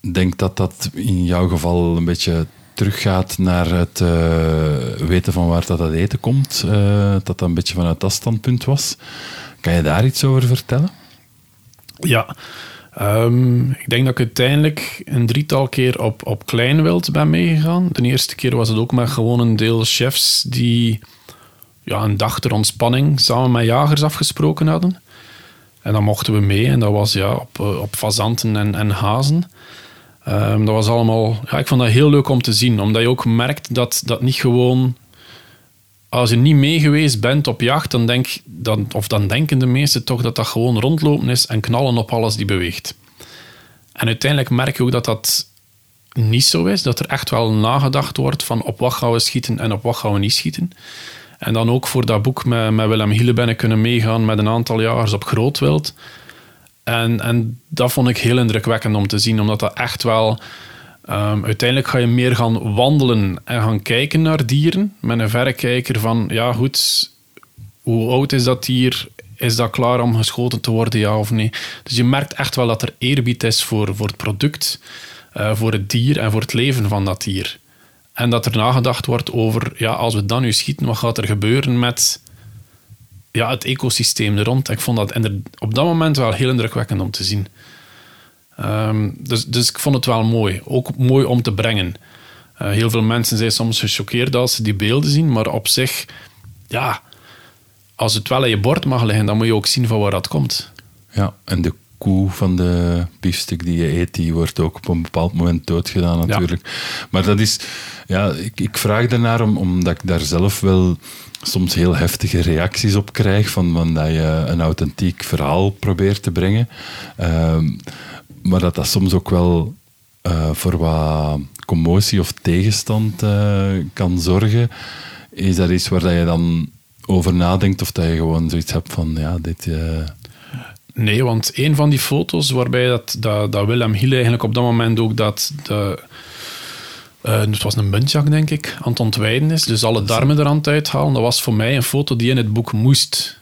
[SPEAKER 1] Ik denk dat dat in jouw geval een beetje teruggaat naar het eh, weten van waar dat, dat eten komt. eh, dat dat een beetje vanuit dat standpunt was. Kan je daar iets over vertellen?
[SPEAKER 2] Ja, Ehm, ik denk dat ik uiteindelijk een drietal keer op, op Kleinwild ben meegegaan. De eerste keer was het ook met gewoon een deel chefs die ja, een dag ter ontspanning samen met jagers afgesproken hadden. En dan mochten we mee en dat was ja, op, eh, op fazanten en, en hazen. Ehm, dat was allemaal, ja, ik vond dat heel leuk om te zien, omdat je ook merkt dat dat niet gewoon als je niet meegeweest bent op jacht, dan, denk, dan, of dan denken de meesten toch dat dat gewoon rondlopen is en knallen op alles die beweegt. En uiteindelijk merk je ook dat dat niet zo is. Dat er echt wel nagedacht wordt van op wat gaan we schieten en op wat gaan we niet schieten. En dan ook voor dat boek met, met Willem Hiele ben ik kunnen meegaan met een aantal jagers op grootwild. En, en dat vond ik heel indrukwekkend om te zien, omdat dat echt wel Um, uiteindelijk ga je meer gaan wandelen en gaan kijken naar dieren met een verrekijker van, ja goed, hoe oud is dat dier? Is dat klaar om geschoten te worden, ja of nee? Dus je merkt echt wel dat er eerbied is voor, voor het product, uh, voor het dier en voor het leven van dat dier. En dat er nagedacht wordt over, ja, als we dan nu schieten, wat gaat er gebeuren met ja, het ecosysteem er? Ik vond dat op dat moment wel heel indrukwekkend om te zien. Ehm, dus, dus ik vond het wel mooi. Ook mooi om te brengen. Uh, heel veel mensen zijn soms gechoqueerd als ze die beelden zien, maar op zich, ja, als het wel in je bord mag liggen, dan moet je ook zien van waar dat komt.
[SPEAKER 1] Ja, en de koe van de biefstuk die je eet, die wordt ook op een bepaald moment doodgedaan natuurlijk. Maar dat is, ja, ik, ik vraag daarnaar om, omdat ik daar zelf wel soms heel heftige reacties op krijg, van, van dat je een authentiek verhaal probeert te brengen. Ehm, maar dat dat soms ook wel uh, voor wat commotie of tegenstand uh, kan zorgen. Is dat iets waar dat je dan over nadenkt of dat je gewoon zoiets hebt van, ja, dit... Uh...
[SPEAKER 2] Nee, want een van die foto's waarbij dat, dat, dat Willem Hiele eigenlijk op dat moment ook dat... De, uh, het was een muntjak, denk ik, aan het ontwijden is. Dus alle darmen er aan het uithalen. Dat was voor mij een foto die in het boek moest.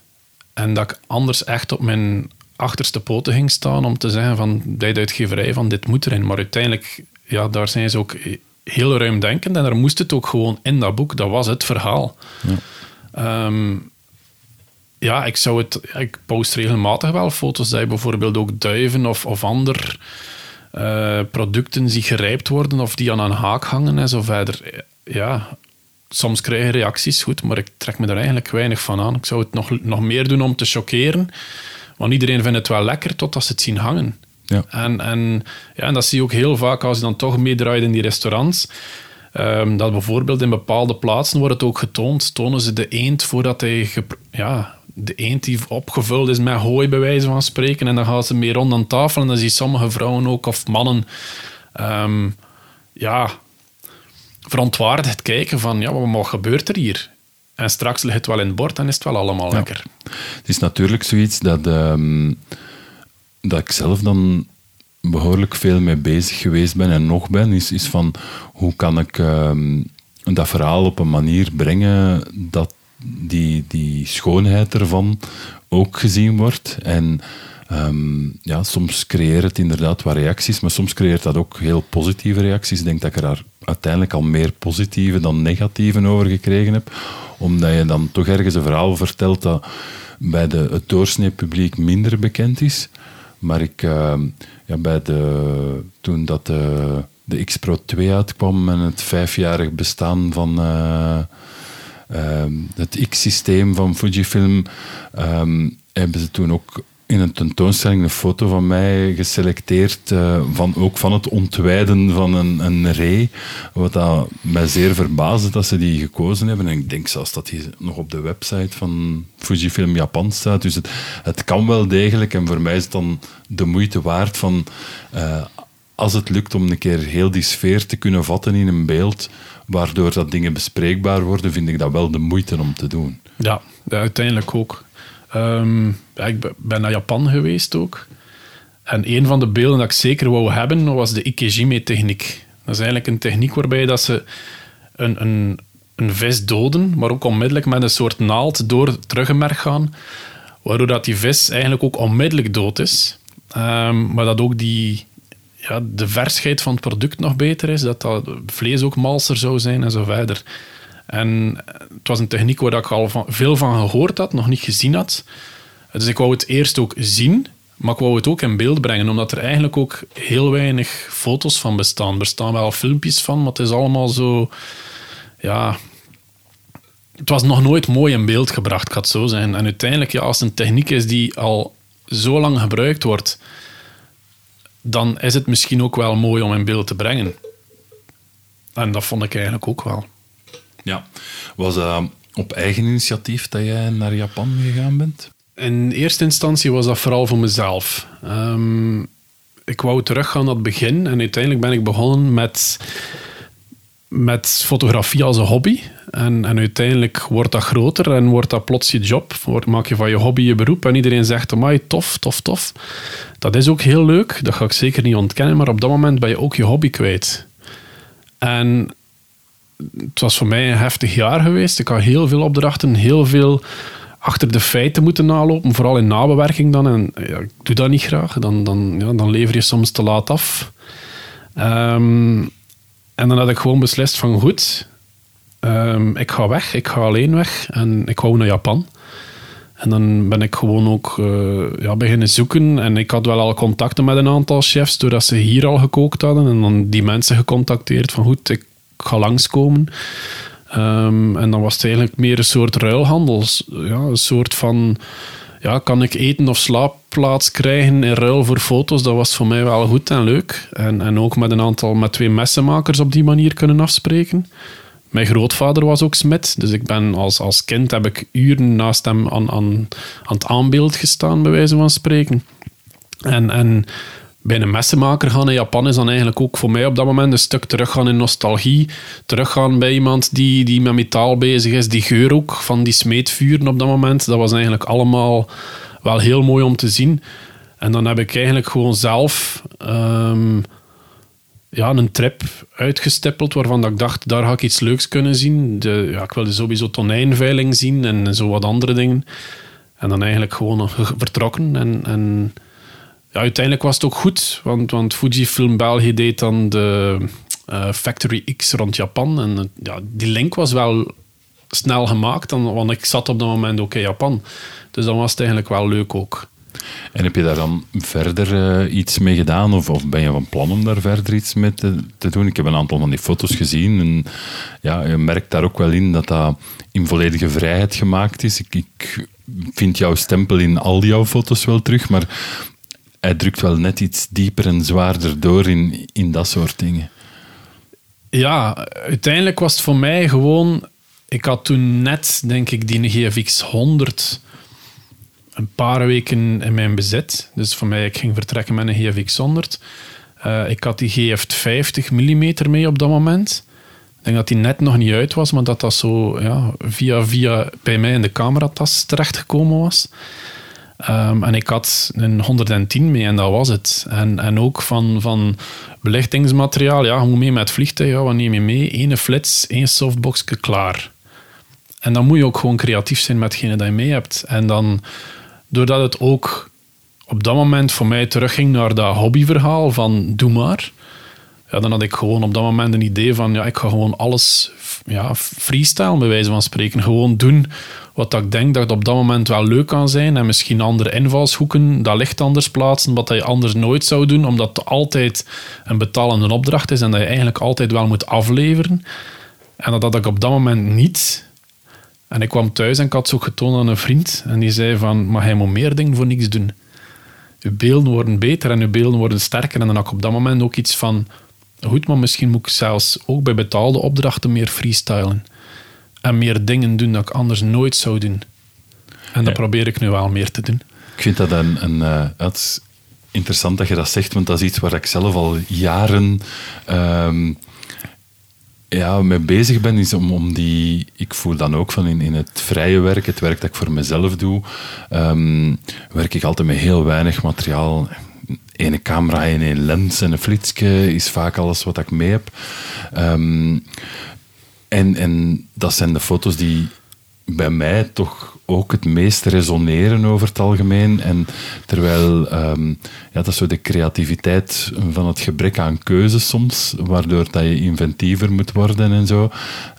[SPEAKER 2] En dat ik anders echt op mijn achterste poten ging staan om te zeggen van bij de uitgeverij van dit moet erin. Maar uiteindelijk, ja, daar zijn ze ook heel ruimdenkend en daar moest het ook gewoon in dat boek. Dat was het verhaal. Ja, ehm, ja ik zou het... Ik post regelmatig wel foto's dat je bijvoorbeeld ook duiven of, of ander uh, producten die gerijpt worden of die aan een haak hangen en zo verder. Ja, soms krijg je reacties, goed, maar ik trek me er eigenlijk weinig van aan. Ik zou het nog, nog meer doen om te choqueren. Want iedereen vindt het wel lekker totdat ze het zien hangen. Ja. En, en, ja, en dat zie je ook heel vaak als je dan toch meedraait in die restaurants. Um, dat bijvoorbeeld in bepaalde plaatsen wordt het ook getoond. Tonen ze de eend voordat hij... Ja, de eend die opgevuld is met hooi, bij wijze van spreken. En dan gaan ze mee rond aan tafel. En dan zie je sommige vrouwen ook, of mannen... Um, ja, verontwaardigd kijken van... Ja, wat gebeurt er hier? En straks ligt het wel in het bord en is het wel allemaal lekker.
[SPEAKER 1] Het is natuurlijk zoiets dat, um, dat ik zelf dan behoorlijk veel mee bezig geweest ben en nog ben, is, is van hoe kan ik um, dat verhaal op een manier brengen dat die, die schoonheid ervan ook gezien wordt. En um, ja, soms creëert het inderdaad wat reacties, maar soms creëert dat ook heel positieve reacties. Ik denk dat ik er daar uiteindelijk al meer positieve dan negatieve over gekregen heb omdat je dan toch ergens een verhaal vertelt dat bij de, het doorsnee publiek minder bekend is. Maar ik, uh, ja, bij de, toen dat de, de X-Pro 2 uitkwam en het vijfjarig bestaan van uh, uh, het X-systeem van Fujifilm, hebben ze toen ook in een tentoonstelling een foto van mij geselecteerd, uh, van, ook van het ontwijden van een, een ree. Wat dat mij zeer verbaasde dat ze die gekozen hebben. En ik denk zelfs dat die nog op de website van Fujifilm Japan staat. Dus het, het kan wel degelijk. En voor mij is het dan de moeite waard van... Uh, als het lukt om een keer heel die sfeer te kunnen vatten in een beeld, waardoor dat dingen bespreekbaar worden, vind ik dat wel de moeite om te doen.
[SPEAKER 2] Ja, uiteindelijk ook. Um, ik ben naar Japan geweest ook. En een van de beelden dat ik zeker wou hebben, was de Ikejime-techniek. Dat is eigenlijk een techniek waarbij dat ze een, een, een vis doden, maar ook onmiddellijk met een soort naald door het gaan, waardoor dat die vis eigenlijk ook onmiddellijk dood is. Um, maar dat ook die, ja, de versheid van het product nog beter is, dat dat vlees ook malser zou zijn en zo verder. En het was een techniek waar ik al veel van gehoord had, nog niet gezien had. Dus ik wou het eerst ook zien, Maar ik wou het ook in beeld brengen, omdat er eigenlijk ook heel weinig foto's van bestaan. Er staan wel filmpjes van, maar het is allemaal zo... Ja, het was nog nooit mooi in beeld gebracht, ik zo zijn. En uiteindelijk, ja, als het een techniek is die al zo lang gebruikt wordt, dan is het misschien ook wel mooi om in beeld te brengen. En dat vond ik eigenlijk ook wel.
[SPEAKER 1] Ja. Was dat op eigen initiatief dat jij naar Japan gegaan bent?
[SPEAKER 2] In eerste instantie was dat vooral voor mezelf. Ehm, ik wou teruggaan naar het begin en uiteindelijk ben ik begonnen met, met fotografie als een hobby. En, en uiteindelijk wordt dat groter en wordt dat plots je job. Maak je van je hobby je beroep en iedereen zegt, amai, tof, tof, tof. Dat is ook heel leuk, dat ga ik zeker niet ontkennen, maar op dat moment ben je ook je hobby kwijt. En het was voor mij een heftig jaar geweest. Ik had heel veel opdrachten, heel veel achter de feiten moeten nalopen, vooral in nabewerking dan. En ja, ik doe dat niet graag. Dan, dan, ja, dan lever je soms te laat af. Ehm, en dan had ik gewoon beslist van goed, um, ik ga weg, ik ga alleen weg en ik wou naar Japan. En dan ben ik gewoon ook uh, ja, beginnen zoeken. En ik had wel al contacten met een aantal chefs, doordat ze hier al gekookt hadden. En dan die mensen gecontacteerd van goed, ik ga langskomen. Um, en dan was het eigenlijk meer een soort ruilhandel. Ja, een soort van, ja, kan ik eten of slaapplaats krijgen in ruil voor foto's? Dat was voor mij wel goed en leuk. En, en ook met een aantal, met twee messenmakers op die manier kunnen afspreken. Mijn grootvader was ook smid, dus ik ben als, als kind heb ik uren naast hem aan, aan, aan het aanbeeld gestaan, bij wijze van spreken. En, en bij een messenmaker gaan in Japan is dan eigenlijk ook voor mij op dat moment een stuk teruggaan in nostalgie. Teruggaan bij iemand die, die met metaal bezig is. Die geur ook van die smeedvuren op dat moment. Dat was eigenlijk allemaal wel heel mooi om te zien. En dan heb ik eigenlijk gewoon zelf um, ja, een trip uitgestippeld waarvan dat ik dacht, daar ga ik iets leuks kunnen zien. De, ja, ik wilde sowieso tonijnveiling zien en zo wat andere dingen. En dan eigenlijk gewoon vertrokken en... en ja, uiteindelijk was het ook goed, want, want Fujifilm België deed dan de uh, Factory X rond Japan. En uh, ja, die link was wel snel gemaakt, dan, want ik zat op dat moment ook in Japan. Dus dan was het eigenlijk wel leuk ook.
[SPEAKER 1] En heb je daar dan verder uh, iets mee gedaan? Of, of ben je van plan om daar verder iets mee te, te, doen? Ik heb een aantal van die foto's gezien. En ja, je merkt daar ook wel in dat dat in volledige vrijheid gemaakt is. Ik, ik vind jouw stempel in al jouw foto's wel terug. Maar hij drukt wel net iets dieper en zwaarder door in, in dat soort dingen.
[SPEAKER 2] Ja, uiteindelijk was het voor mij gewoon... Ik had toen net, denk ik, die GFX 100 een paar weken in mijn bezit. Dus voor mij, ik ging vertrekken met een GFX 100. Uh, ik had die GF 50 mm mee op dat moment. Ik denk dat die net nog niet uit was, maar dat dat zo ja, via via bij mij in de cameratas terechtgekomen was. Um, en ik had een 110 mee en dat was het. En, en ook van, van belichtingsmateriaal. Ja, je moet mee met het. Ja, wat neem je mee? Eén flits, één softboxje, klaar. En dan moet je ook gewoon creatief zijn met hetgene dat je mee hebt. En dan, doordat het ook op dat moment voor mij terugging naar dat hobbyverhaal van doe maar. Ja, dan had ik gewoon op dat moment een idee van ja, ik ga gewoon alles ja, freestyle, bij wijze van spreken. Gewoon doen wat ik denk dat het op dat moment wel leuk kan zijn. En misschien andere invalshoeken, dat licht anders plaatsen, wat je anders nooit zou doen, omdat het altijd een betalende opdracht is en dat je eigenlijk altijd wel moet afleveren. En dat had ik op dat moment niet. En ik kwam thuis en ik had zo getoond aan een vriend. En die zei van, maar hij moet meer dingen voor niks doen. Je beelden worden beter en je beelden worden sterker. En dan had ik op dat moment ook iets van, goed, maar misschien moet ik zelfs ook bij betaalde opdrachten meer freestylen en meer dingen doen dat ik anders nooit zou doen. En dat probeer ik nu wel meer te doen.
[SPEAKER 1] Ik vind dat een, een uh, is interessant dat je dat zegt, want dat is iets waar ik zelf al jaren um, ja, mee bezig ben. Is om, om die, ik voel dan ook van in, in het vrije werk, het werk dat ik voor mezelf doe, um, werk ik altijd met heel weinig materiaal Een camera en een lens en een flitsje is vaak alles wat ik mee heb. Um, en, en dat zijn de foto's die bij mij toch ook het meest resoneren over het algemeen. En terwijl um, ja, dat is zo de creativiteit van het gebrek aan keuze soms, waardoor dat je inventiever moet worden en zo.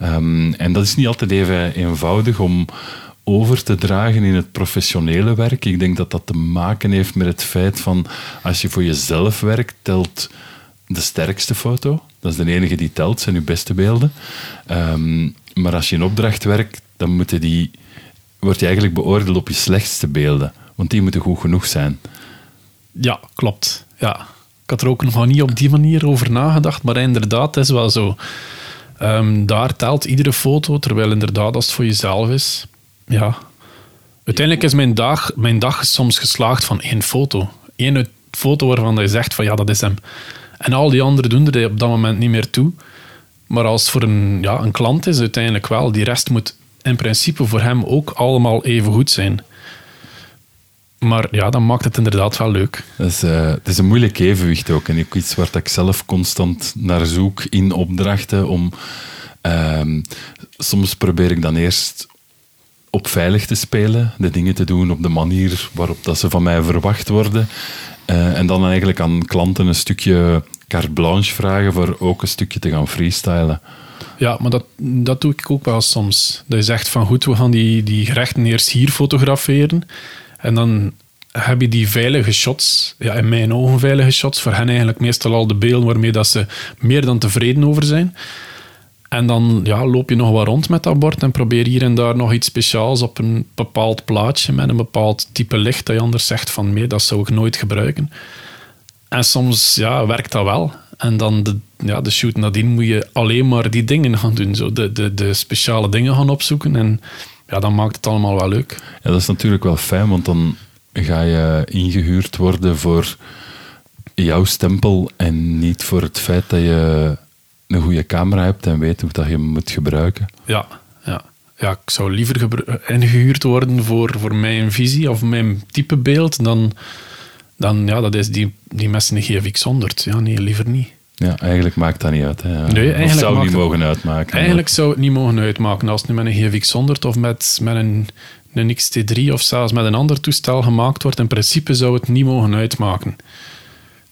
[SPEAKER 1] Um, en dat is niet altijd even eenvoudig om, over te dragen in het professionele werk. Ik denk dat dat te maken heeft met het feit van als je voor jezelf werkt, telt de sterkste foto. Dat is de enige die telt, zijn je beste beelden. Ehm, maar als je in opdracht werkt, dan moeten die, word je eigenlijk beoordeeld op je slechtste beelden. Want die moeten goed genoeg zijn.
[SPEAKER 2] Ja, klopt. Ja. Ik had er ook nog niet op die manier over nagedacht, maar inderdaad, het is wel zo. Ehm, daar telt iedere foto, terwijl inderdaad, als het voor jezelf is, ja. Uiteindelijk is mijn dag, mijn dag soms geslaagd van één foto. Eén foto waarvan je zegt van ja, dat is hem. En al die anderen doen er op dat moment niet meer toe. Maar als het voor een, ja, een klant is, uiteindelijk wel. Die rest moet in principe voor hem ook allemaal even goed zijn. Maar ja, dan maakt het inderdaad wel leuk.
[SPEAKER 1] uh, het is een moeilijk evenwicht ook. En ook iets waar ik zelf constant naar zoek in opdrachten. Om, uh, soms probeer ik dan eerst op veilig te spelen, de dingen te doen op de manier waarop dat ze van mij verwacht worden. Uh, en dan eigenlijk aan klanten een stukje carte blanche vragen voor ook een stukje te gaan freestylen.
[SPEAKER 2] Ja, maar dat, dat doe ik ook wel soms. Dat je zegt van goed, we gaan die, die gerechten eerst hier fotograferen. En dan heb je die veilige shots, ja, in mijn ogen veilige shots, voor hen eigenlijk meestal al de beelden waarmee dat ze meer dan tevreden over zijn. En dan ja, loop je nog wat rond met dat bord en probeer hier en daar nog iets speciaals op een bepaald plaatje met een bepaald type licht dat je anders zegt van nee, dat zou ik nooit gebruiken. En soms ja, werkt dat wel. En dan de, ja, de shoot nadien moet je alleen maar die dingen gaan doen. Zo de, de, de speciale dingen gaan opzoeken. En ja, dan maakt het allemaal wel leuk.
[SPEAKER 1] Ja, dat is natuurlijk wel fijn, want dan ga je ingehuurd worden voor jouw stempel en niet voor het feit dat je een goede camera hebt en weet hoe dat je moet gebruiken.
[SPEAKER 2] Ja, ja. ja ik zou liever ingehuurd worden voor, voor mijn visie of mijn type beeld dan, dan ja, dat is die, die mensen een GFX 100. Ja, nee, liever niet.
[SPEAKER 1] Ja, eigenlijk maakt dat niet uit. Hè.
[SPEAKER 2] Nee, eigenlijk
[SPEAKER 1] of zou
[SPEAKER 2] het
[SPEAKER 1] niet mogen uitmaken.
[SPEAKER 2] Eigenlijk zou het niet mogen uitmaken als het nu met een GFX 100 of met, met een, een XT3 of zelfs met een ander toestel gemaakt wordt. In principe zou het niet mogen uitmaken.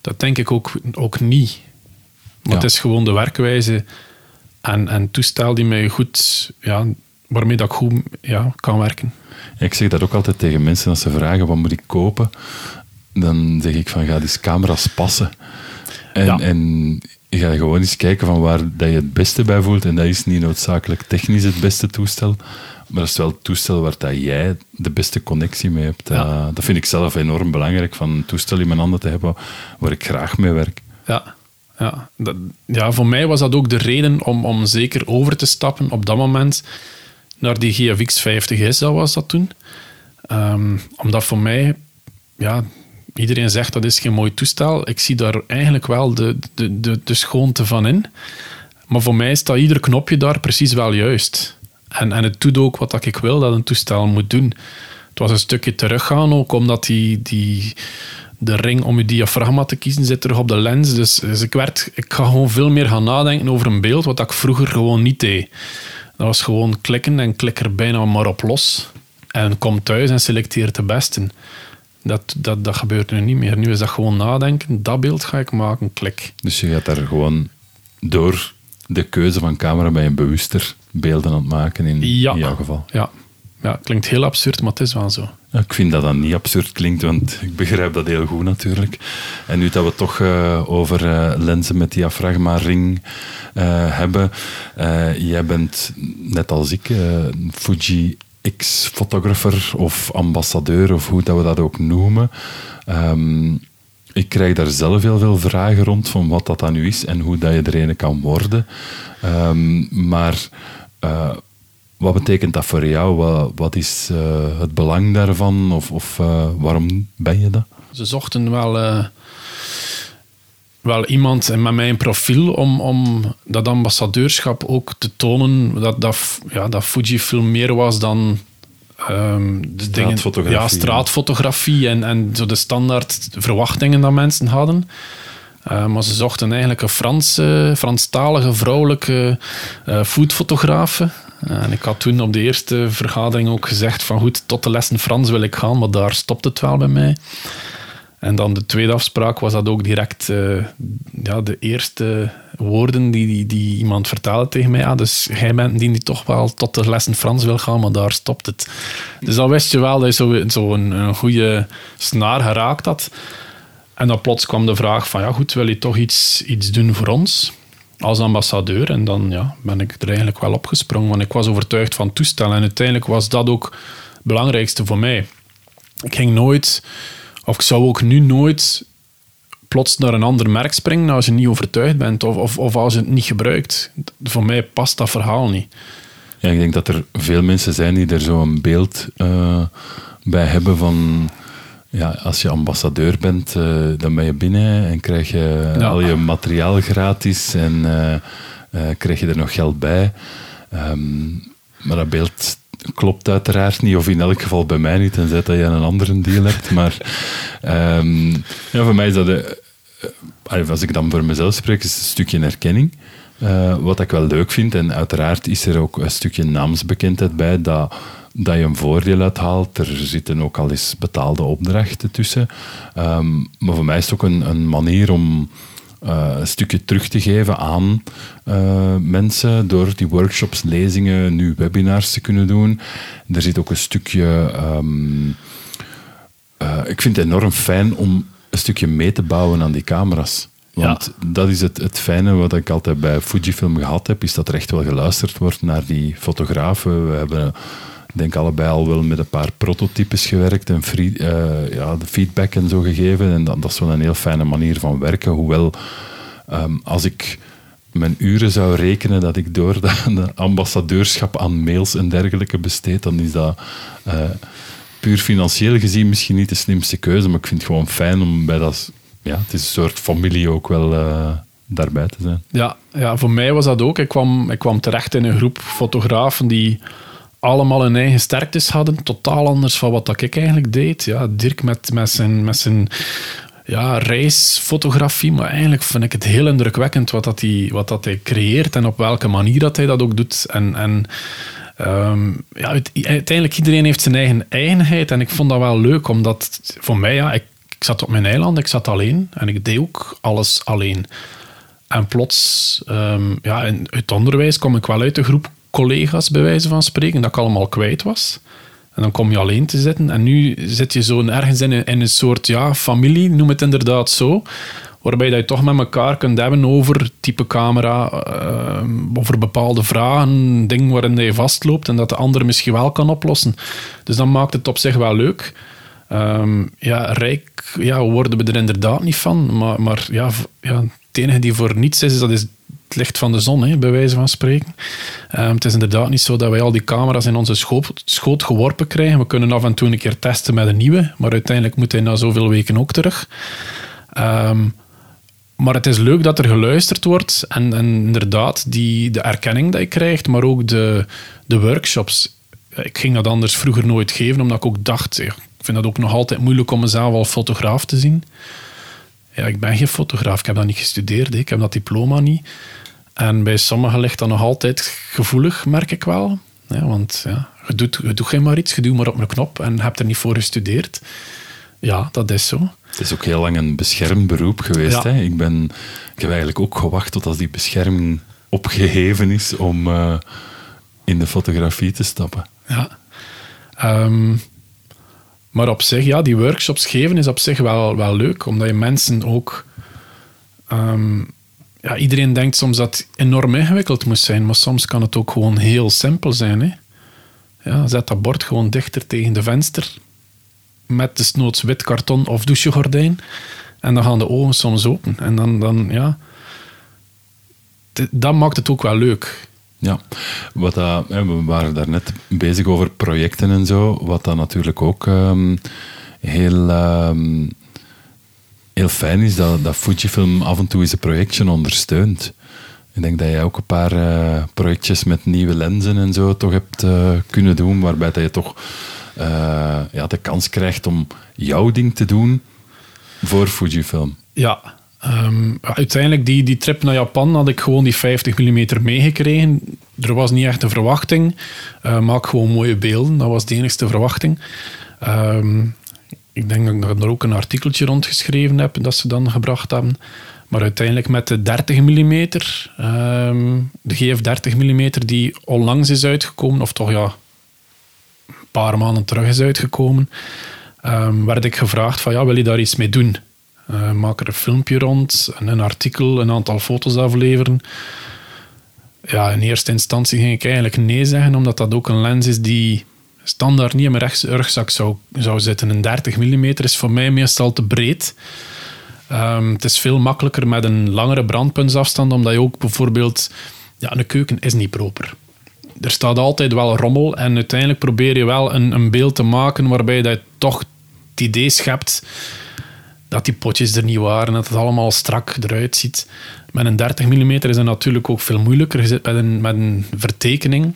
[SPEAKER 2] Dat denk ik ook, ook niet. Maar het is gewoon de werkwijze en, en toestel die mij goed, ja, waarmee dat ik goed ja, kan werken.
[SPEAKER 1] Ik zeg dat ook altijd tegen mensen als ze vragen wat moet ik kopen. Dan zeg ik van ga die camera's passen. En, ja. en ga gewoon eens kijken van waar dat je het beste bij voelt. En dat is niet noodzakelijk technisch het beste toestel. Maar dat is wel het toestel waar dat jij de beste connectie mee hebt. Ja. dat vind ik zelf enorm belangrijk, van een toestel in mijn handen te hebben waar ik graag mee werk.
[SPEAKER 2] Ja, ja, ja, voor mij was dat ook de reden om, om zeker over te stappen op dat moment naar die GFX 50S, dat was dat toen. Um, omdat voor mij, ja, iedereen zegt dat is geen mooi toestel. Ik zie daar eigenlijk wel de, de, de, de schoonte van in. Maar voor mij staat ieder knopje daar precies wel juist. En, en het doet ook wat ik wil dat een toestel moet doen. Het was een stukje teruggaan ook, omdat die, die, de ring om je diafragma te kiezen zit terug op de lens. Dus, dus, ik, werd, ik ga gewoon veel meer gaan nadenken over een beeld, wat ik vroeger gewoon niet deed. Dat was gewoon klikken en klik er bijna maar op los. En kom thuis en selecteer de beste. Dat, dat, dat gebeurt nu niet meer. Nu is dat gewoon nadenken. Dat beeld ga ik maken, klik.
[SPEAKER 1] Dus je gaat daar gewoon door de keuze van camera bij een bewuster beelden aan het maken in, in jouw geval.
[SPEAKER 2] Ja, ja, klinkt heel absurd, maar het is wel zo.
[SPEAKER 1] Ik vind dat dat niet absurd klinkt, want ik begrijp dat heel goed natuurlijk. En nu dat we toch uh, over uh, lenzen met diafragma-ring uh, hebben. jij bent, net als ik, Fuji X-photographer of ambassadeur, of hoe dat we dat ook noemen. Um, ik krijg daar zelf heel veel vragen rond van wat dat dan nu is en hoe dat je er een kan worden. Um, maar wat betekent dat voor jou? Wat, wat is uh, het belang daarvan? Of, of uh, waarom ben je dat?
[SPEAKER 2] Ze zochten wel, uh, wel iemand met mijn profiel om, om dat ambassadeurschap ook te tonen. Dat, dat, ja, dat Fujifilm meer was dan um, de straatfotografie. Dingen, ja, straatfotografie en, en zo de standaard verwachtingen dat mensen hadden. Uh, maar ze zochten eigenlijk een Franse, Franstalige vrouwelijke uh, foodfotografe. En ik had toen op de eerste vergadering ook gezegd van goed, tot de lessen Frans wil ik gaan, maar daar stopt het wel bij mij. En dan de tweede afspraak was dat ook direct uh, ja, de eerste woorden die, die, iemand vertelde tegen mij. Dus jij bent die toch wel tot de lessen Frans wil gaan, maar daar stopt het. Dus dan wist je wel dat je zo, zo een, een goede snaar geraakt had. En dan plots kwam de vraag van, ja goed, wil je toch iets, iets doen voor ons? Als ambassadeur. En dan ja, ben ik er eigenlijk wel opgesprongen, want ik was overtuigd van toestellen. En uiteindelijk was dat ook het belangrijkste voor mij. Ik ging nooit, of ik zou ook nu nooit plots naar een ander merk springen als je niet overtuigd bent of, of, of als je het niet gebruikt. Voor mij past dat verhaal niet.
[SPEAKER 1] Ja, ik denk dat er veel mensen zijn die er zo'n beeld uh, bij hebben van... Ja, als je ambassadeur bent, uh, dan ben je binnen en krijg je ja. al je materiaal gratis en uh, krijg je er nog geld bij. Um, maar dat beeld klopt uiteraard niet, of in elk geval bij mij niet, tenzij dat je een andere deal hebt. Maar um, ja, voor mij is dat, als ik dan voor mezelf spreek, is het een stukje erkenning. Wat ik wel leuk vind, en uiteraard is er ook een stukje naamsbekendheid bij, dat, dat je een voordeel uithaalt. Er zitten ook al eens betaalde opdrachten tussen. Um, maar voor mij is het ook een, een manier om uh, een stukje terug te geven aan uh, mensen door die workshops, lezingen, nu webinars te kunnen doen. Er zit ook een stukje. Um, uh, ik vind het enorm fijn om een stukje mee te bouwen aan die camera's. Want ja. dat is het, het fijne wat ik altijd bij Fujifilm gehad heb, is dat er echt wel geluisterd wordt naar die fotografen. We hebben ik denk allebei al wel met een paar prototypes gewerkt en uh, ja, de feedback en zo gegeven. En dat, dat, is wel een heel fijne manier van werken. Hoewel, um, als ik mijn uren zou rekenen dat ik door de, de, ambassadeurschap aan mails en dergelijke besteed, dan is dat uh, puur financieel gezien misschien niet de slimste keuze. Maar ik vind het gewoon fijn om bij dat... Ja, het is een soort familie ook wel... Uh, daarbij te zijn.
[SPEAKER 2] Ja, ja, voor mij was dat ook. Ik kwam, ik kwam terecht in een groep fotografen die allemaal hun eigen sterktes hadden. Totaal anders van wat ik eigenlijk deed. Ja, Dirk met, met zijn, met zijn ja, reisfotografie. Maar eigenlijk vind ik het heel indrukwekkend wat, dat hij, wat dat hij creëert en op welke manier dat hij dat ook doet. En, en um, ja, uiteindelijk iedereen heeft zijn eigen eigenheid. En ik vond dat wel leuk, omdat voor mij, ja, ik, ik zat op mijn eiland, ik zat alleen. En ik deed ook alles alleen. En plots, um, ja, in het onderwijs kom ik wel uit de groep collega's, bij wijze van spreken, dat ik allemaal kwijt was. En dan kom je alleen te zitten. En nu zit je zo ergens in een, in een soort ja, familie, noem het inderdaad zo. Waarbij dat je toch met elkaar kunt hebben over type camera, uh, over bepaalde vragen, dingen waarin je vastloopt en dat de ander misschien wel kan oplossen. Dus dat maakt het op zich wel leuk. Um, ja, rijk ja, worden we er inderdaad niet van. Maar, maar ja, ja, het enige die voor niets is, is dat is licht van de zon, hè, bij wijze van spreken. Um, het is inderdaad niet zo dat wij al die camera's in onze schoot, schoot, geworpen krijgen. We kunnen af en toe een keer testen met een nieuwe, maar uiteindelijk moet hij na zoveel weken ook terug. Um, maar het is leuk dat er geluisterd wordt en, en inderdaad die, de erkenning die je krijgt, maar ook de, de workshops. Ik ging dat anders vroeger nooit geven, omdat ik ook dacht, ik vind dat ook nog altijd moeilijk om mezelf als fotograaf te zien. Ja, ik ben geen fotograaf, ik heb dat niet gestudeerd, ik heb dat diploma niet. En bij sommigen ligt dat nog altijd gevoelig, merk ik wel. Ja, want ja, je, doet, je doet geen maar iets, je doet maar op een knop en hebt er niet voor gestudeerd. Ja, dat is zo.
[SPEAKER 1] Het is ook heel lang een beschermd beroep geweest. Ja. Hè? Ik, ben, ik heb eigenlijk ook gewacht tot als die bescherming opgeheven is om uh, in de fotografie te stappen.
[SPEAKER 2] Ja. Um, maar op zich, ja, die workshops geven is op zich wel, wel leuk, omdat je mensen ook... Um, ja, iedereen denkt soms dat het enorm ingewikkeld moet zijn, maar soms kan het ook gewoon heel simpel zijn. Hè? Ja, zet dat bord gewoon dichter tegen de venster, met desnoods wit karton of douchegordijn, en dan gaan de ogen soms open. En dan, dan ja... Dat maakt het ook wel leuk.
[SPEAKER 1] Ja, wat dat, we waren daar net bezig over projecten en zo, wat dan natuurlijk ook um, heel, um, heel fijn is, dat, dat Fujifilm af en toe eens een projectje ondersteunt. Ik denk dat jij ook een paar uh, projectjes met nieuwe lenzen en zo toch hebt uh, kunnen doen, waarbij dat je toch uh, ja, de kans krijgt om jouw ding te doen voor Fujifilm.
[SPEAKER 2] Ja, Um, uiteindelijk, die, die trip naar Japan had ik gewoon die 50 mm meegekregen. Er was niet echt een verwachting. Maak gewoon mooie beelden, dat was de enigste verwachting. Um, ik denk dat ik er ook een artikeltje rond geschreven heb dat ze dan gebracht hebben. Maar uiteindelijk met de 30 mm, ehm, de GF 30 mm die onlangs is uitgekomen, of toch ja, een paar maanden terug is uitgekomen, um, werd ik gevraagd van ja, wil je daar iets mee doen? Uh, maak er een filmpje rond, een artikel, een aantal foto's afleveren. Ja, in eerste instantie ging ik eigenlijk nee zeggen, omdat dat ook een lens is die standaard niet in mijn rugzak zou, zou zitten. Een 30 mm is voor mij meestal te breed. Um, het is veel makkelijker met een langere brandpuntsafstand, omdat je ook bijvoorbeeld... Ja, een keuken is niet proper. Er staat altijd wel rommel en uiteindelijk probeer je wel een, een beeld te maken waarbij je toch het idee schept dat die potjes er niet waren, dat het allemaal strak eruit ziet. Met een 30 mm is het natuurlijk ook veel moeilijker. Je zit een, met een vertekening.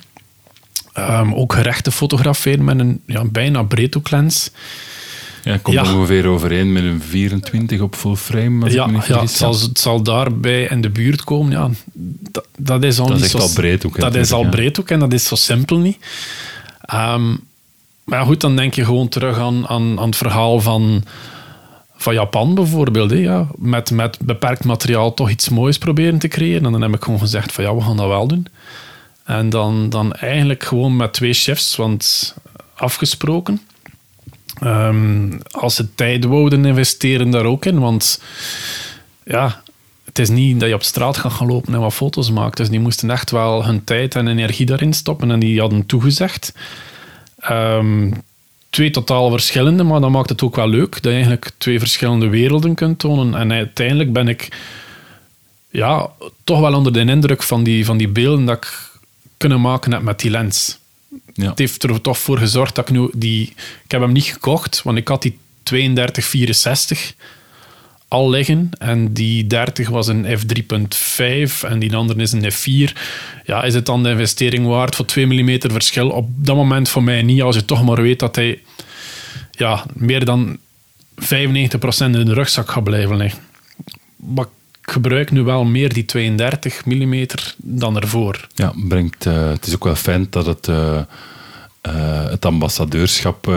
[SPEAKER 2] Um, ook gerechte fotograferen met een ja, bijna breedhoeklens.
[SPEAKER 1] Ja, komt ja. ongeveer overeen met een 24 op full frame.
[SPEAKER 2] Ja,
[SPEAKER 1] niet
[SPEAKER 2] ja het, zal, het zal daarbij in de buurt komen. Ja, dat, dat is al
[SPEAKER 1] dat
[SPEAKER 2] niet
[SPEAKER 1] is
[SPEAKER 2] zo,
[SPEAKER 1] al breedhoek.
[SPEAKER 2] Dat is al
[SPEAKER 1] ja.
[SPEAKER 2] breedhoek en dat is zo simpel niet. Um, maar ja, goed, dan denk je gewoon terug aan, aan, aan het verhaal van, van Japan bijvoorbeeld. Hè, ja. met, met beperkt materiaal toch iets moois proberen te creëren. En dan heb ik gewoon gezegd van ja, we gaan dat wel doen. En dan, dan eigenlijk gewoon met twee chefs, want afgesproken. Um, als ze tijd wouden investeren daar ook in, want ja, het is niet dat je op straat gaat gaan lopen en wat foto's maakt. Dus die moesten echt wel hun tijd en energie daarin stoppen en die hadden toegezegd. Um, twee totaal verschillende, maar dat maakt het ook wel leuk dat je eigenlijk twee verschillende werelden kunt tonen. En uiteindelijk ben ik ja, toch wel onder de indruk van die, van die beelden dat ik kunnen maken heb met die lens.
[SPEAKER 1] Ja.
[SPEAKER 2] Het heeft er toch voor gezorgd dat ik nu die... Ik heb hem niet gekocht, want ik had die 3264 al liggen. En die 30 was een f3.5 en die andere is een f4. Ja, is het dan de investering waard voor 2 mm verschil? Op dat moment voor mij niet, als je toch maar weet dat hij ja, meer dan 95% in de rugzak gaat blijven liggen. Ik gebruik nu wel meer die 32 mm dan ervoor.
[SPEAKER 1] Ja, brengt, uh, het is ook wel fijn dat het, uh, uh, het ambassadeurschap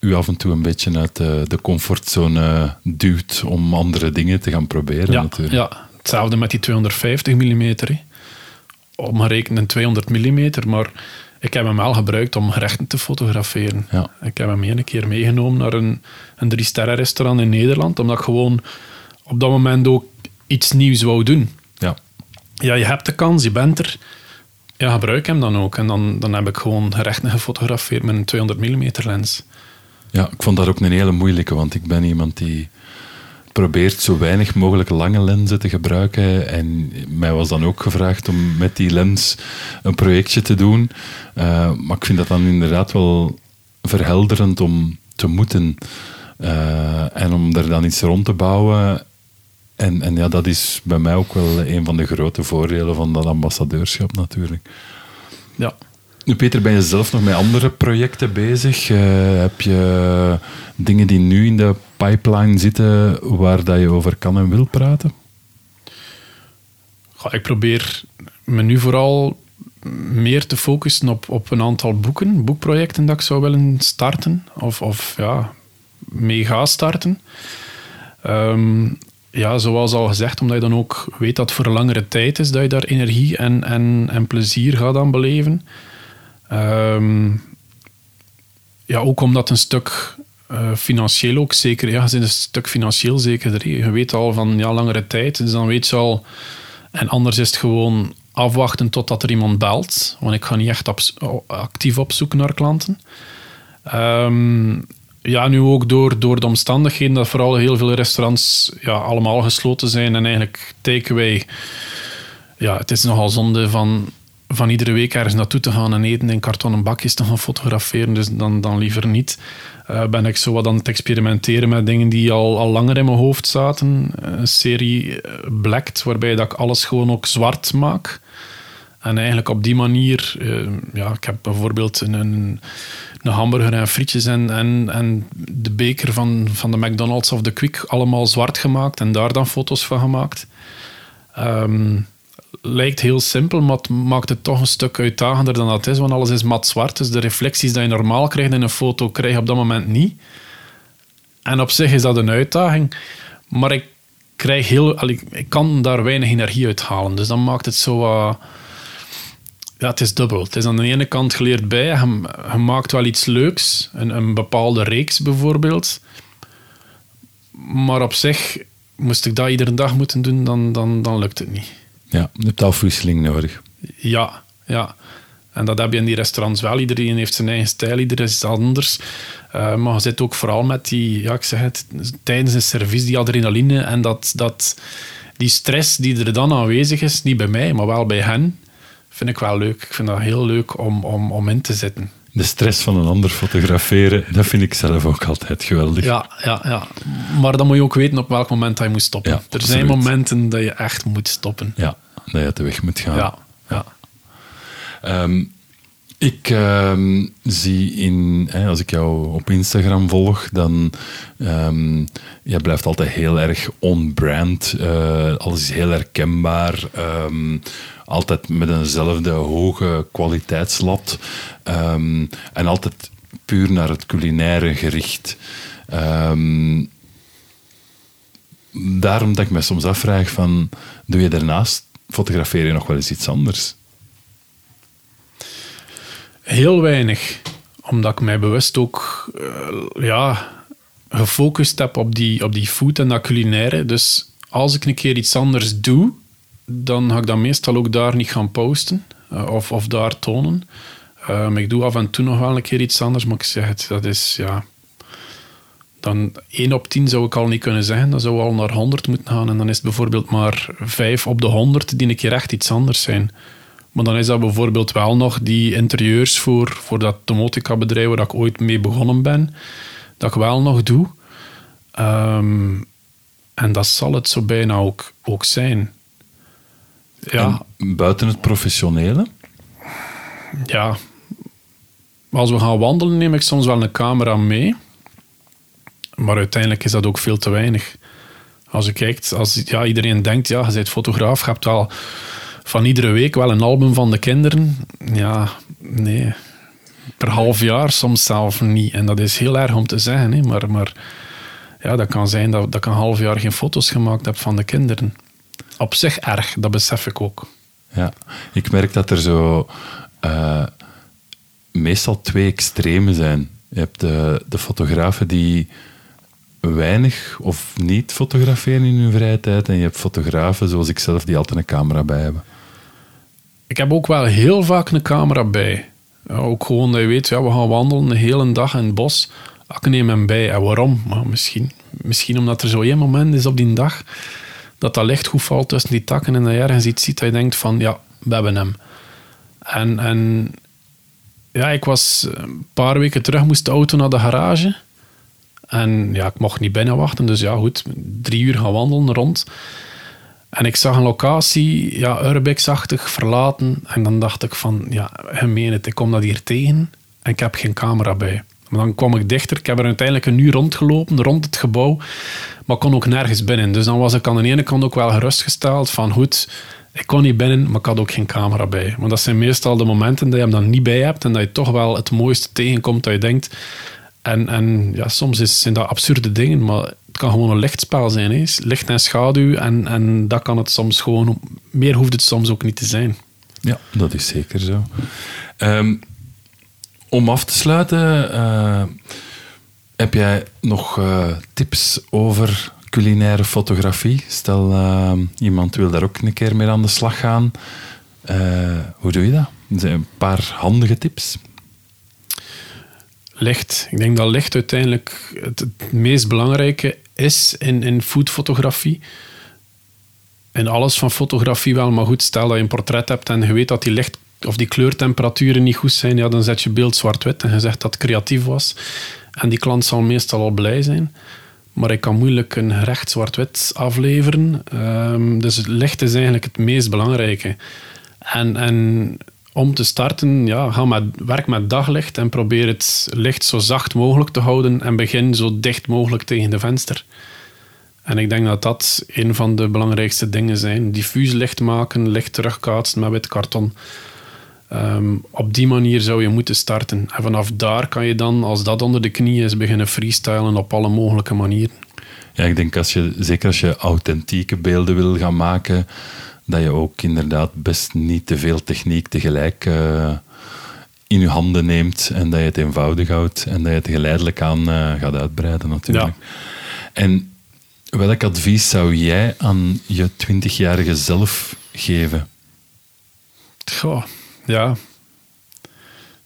[SPEAKER 1] u af en toe een beetje uit de comfortzone duwt om andere dingen te gaan proberen.
[SPEAKER 2] Ja,
[SPEAKER 1] natuurlijk.
[SPEAKER 2] ja. hetzelfde met die 250 mm. Op maar rekenen 200 mm, maar ik heb hem wel gebruikt om gerechten te fotograferen.
[SPEAKER 1] Ja.
[SPEAKER 2] Ik heb hem een keer meegenomen naar een, een drie-sterren restaurant in Nederland, omdat ik gewoon op dat moment ook iets nieuws wou doen.
[SPEAKER 1] Ja.
[SPEAKER 2] Ja, je hebt de kans, je bent er. Ja, gebruik hem dan ook. En dan, dan heb ik gewoon gerechten gefotografeerd met een 200 mm lens.
[SPEAKER 1] Ja, ik vond dat ook een hele moeilijke, want ik ben iemand die probeert zo weinig mogelijk lange lenzen te gebruiken. En mij was dan ook gevraagd om met die lens een projectje te doen. Uh, maar ik vind dat dan inderdaad wel verhelderend om te moeten. Uh, en om daar dan iets rond te bouwen. En, en ja, dat is bij mij ook wel een van de grote voordelen van dat ambassadeurschap natuurlijk.
[SPEAKER 2] Ja.
[SPEAKER 1] Nu, Peter, ben je zelf nog met andere projecten bezig? Uh, heb je dingen die nu in de pipeline zitten waar dat je over kan en wil praten?
[SPEAKER 2] Ik probeer me nu vooral meer te focussen op, op een aantal boeken, boekprojecten dat ik zou willen starten. Of, of ja, mee ga starten. Um, ja, zoals al gezegd, omdat je dan ook weet dat het voor langere tijd is dat je daar energie en, en, en plezier gaat aan beleven. Um, ja, ook omdat een stuk uh, financieel ook zeker, ja, een stuk financieel zeker. Je weet al van ja, langere tijd, dus dan weet je al. En anders is het gewoon afwachten totdat er iemand belt, want ik ga niet echt actief op zoek naar klanten. Um, ja, nu ook door, door de omstandigheden dat vooral heel veel restaurants ja, allemaal gesloten zijn en eigenlijk takeaway. Ja, het is nogal zonde van, van iedere week ergens naartoe te gaan en eten in kartonnen bakjes te gaan fotograferen. Dus dan, dan liever niet. Uh, ben ik zo wat aan het experimenteren met dingen die al, al langer in mijn hoofd zaten. Een serie Blacked, waarbij dat ik alles gewoon ook zwart maak. En eigenlijk op die manier, uh, ja, ik heb bijvoorbeeld een, een, hamburger en frietjes en, en, en de beker van, van de McDonald's of de Quick allemaal zwart gemaakt en daar dan foto's van gemaakt. Um, lijkt heel simpel, maar het maakt het toch een stuk uitdagender dan dat is, want alles is mat zwart. Dus de reflecties die je normaal krijgt in een foto, krijg je op dat moment niet. En op zich is dat een uitdaging. Maar ik krijg heel... ik kan daar weinig energie uit halen. Dus dan maakt het zo... ja, het is dubbel. Het is aan de ene kant geleerd bij. Je, je maakt wel iets leuks. Een, een bepaalde reeks bijvoorbeeld. Maar op zich, moest ik dat iedere dag moeten doen, dan, dan, dan lukt het niet.
[SPEAKER 1] Ja, je hebt afwisseling nodig.
[SPEAKER 2] Ja, ja. En dat heb je in die restaurants wel. Iedereen heeft zijn eigen stijl, iedereen is anders. Eh, maar je zit ook vooral met die, ja, ik zeg het, tijdens een service, die adrenaline en dat, dat, die stress die er dan aanwezig is, niet bij mij, maar wel bij hen, vind ik wel leuk. Ik vind dat heel leuk om, om, om in te zitten.
[SPEAKER 1] De stress van een ander fotograferen, dat vind ik zelf ook altijd geweldig.
[SPEAKER 2] Ja, ja, ja. Maar dan moet je ook weten op welk moment hij moet stoppen.
[SPEAKER 1] Ja,
[SPEAKER 2] er zijn momenten dat je echt moet stoppen.
[SPEAKER 1] Ja, dat je uit de weg moet gaan.
[SPEAKER 2] Ja, ja.
[SPEAKER 1] Ehm, ik ehm, zie in, hè, als ik jou op Instagram volg, dan um, jij blijft altijd heel erg on-brand. eh, alles is heel herkenbaar. ehm, altijd met eenzelfde hoge kwaliteitslat. ehm, en altijd puur naar het culinaire gericht. Ehm, daarom dat ik me soms afvraag van, doe je daarnaast, fotografeer je nog wel eens iets anders?
[SPEAKER 2] Heel weinig. Omdat ik mij bewust ook eh, ja, gefocust heb op die, op die food en dat culinaire. Dus als ik een keer iets anders doe, dan ga ik dat meestal ook daar niet gaan posten. eh, of, of daar tonen. Ehm, ik doe af en toe nog wel een keer iets anders, maar ik zeg het, dat is ja... Dan 1 op 10 zou ik al niet kunnen zeggen. Dan zou al naar 100 moeten gaan. En dan is het bijvoorbeeld maar 5 op de 100 die een keer echt iets anders zijn. Maar dan is dat bijvoorbeeld wel nog die interieurs voor, voor dat domotica bedrijf waar ik ooit mee begonnen ben. Dat ik wel nog doe. Ehm, en dat zal het zo bijna ook, ook zijn. Ja,
[SPEAKER 1] En buiten het professionele?
[SPEAKER 2] ja. Als we gaan wandelen neem ik soms wel een camera mee. Maar uiteindelijk is dat ook veel te weinig. Als je kijkt, als ja, iedereen denkt, ja, je bent fotograaf, je hebt wel van iedere week wel een album van de kinderen. Ja, nee. Per half jaar soms zelf niet. En dat is heel erg om te zeggen, hè. maar, maar ja, dat kan zijn dat, dat ik een half jaar geen foto's gemaakt heb van de kinderen. Op zich erg, dat besef ik ook.
[SPEAKER 1] Ja, ik merk dat er zo eh, meestal twee extremen zijn. Je hebt de, de fotografen die weinig of niet fotograferen in hun vrije tijd en je hebt fotografen zoals ik zelf die altijd een camera bij hebben.
[SPEAKER 2] Ik heb ook wel heel vaak een camera bij. Ook gewoon dat je weet, we gaan wandelen een hele dag in het bos. Ik neem hem bij. En waarom? Maar misschien, misschien omdat er zo één moment is op die dag dat dat licht goed valt tussen die takken en dat je ergens iets ziet dat je denkt van, ja, we hebben hem. En, en ja, ik was een paar weken terug, moest de auto naar de garage. En ja, ik mocht niet binnen wachten, dus ja, goed, drie uur gaan wandelen rond. En ik zag een locatie, ja, Urbex-achtig, verlaten. En dan dacht ik van, ja, gemeen het, ik kom dat hier tegen en ik heb geen camera bij. Maar dan kwam ik dichter. Ik heb er uiteindelijk een uur rondgelopen, rond het gebouw, maar kon ook nergens binnen. Dus dan was ik aan de ene kant ook wel gerustgesteld van, goed, ik kon niet binnen, maar ik had ook geen camera bij. Want dat zijn meestal de momenten dat je hem dan niet bij hebt en dat je toch wel het mooiste tegenkomt dat je denkt. En, en ja, soms is, zijn dat absurde dingen, maar kan gewoon een lichtspel zijn. Hè? Licht en schaduw en, en dat kan het soms gewoon... Meer hoeft het soms ook niet te zijn.
[SPEAKER 1] Ja, dat is zeker zo. Ehm, om af te sluiten, eh, heb jij nog eh, tips over culinaire fotografie? Stel, eh, iemand wil daar ook een keer mee aan de slag gaan. Hoe doe je dat? Er zijn een paar handige tips.
[SPEAKER 2] Licht. Ik denk dat licht uiteindelijk het, het meest belangrijke is in, in foodfotografie. En alles van fotografie wel, maar goed, stel dat je een portret hebt en je weet dat die licht of die kleurtemperaturen niet goed zijn, ja, dan zet je beeld zwart-wit en je zegt dat het creatief was. En die klant zal meestal al blij zijn. Maar ik kan moeilijk een gerecht zwart-wit afleveren. Ehm, dus licht is eigenlijk het meest belangrijke. En, en om te starten, ja, ga met, werk met daglicht en probeer het licht zo zacht mogelijk te houden en begin zo dicht mogelijk tegen de venster. En ik denk dat dat een van de belangrijkste dingen zijn. Diffuus licht maken, licht terugkaatsen met wit karton. Ehm, op die manier zou je moeten starten. En vanaf daar kan je dan, als dat onder de knie is, beginnen freestylen op alle mogelijke manieren.
[SPEAKER 1] Ja, ik denk als je, zeker als je authentieke beelden wil gaan maken, dat je ook inderdaad best niet te veel techniek tegelijk uh, in je handen neemt en dat je het eenvoudig houdt en dat je het geleidelijk aan uh, gaat uitbreiden natuurlijk. Ja. En welk advies zou jij aan je twintigjarige zelf geven?
[SPEAKER 2] Goh, ja. Dat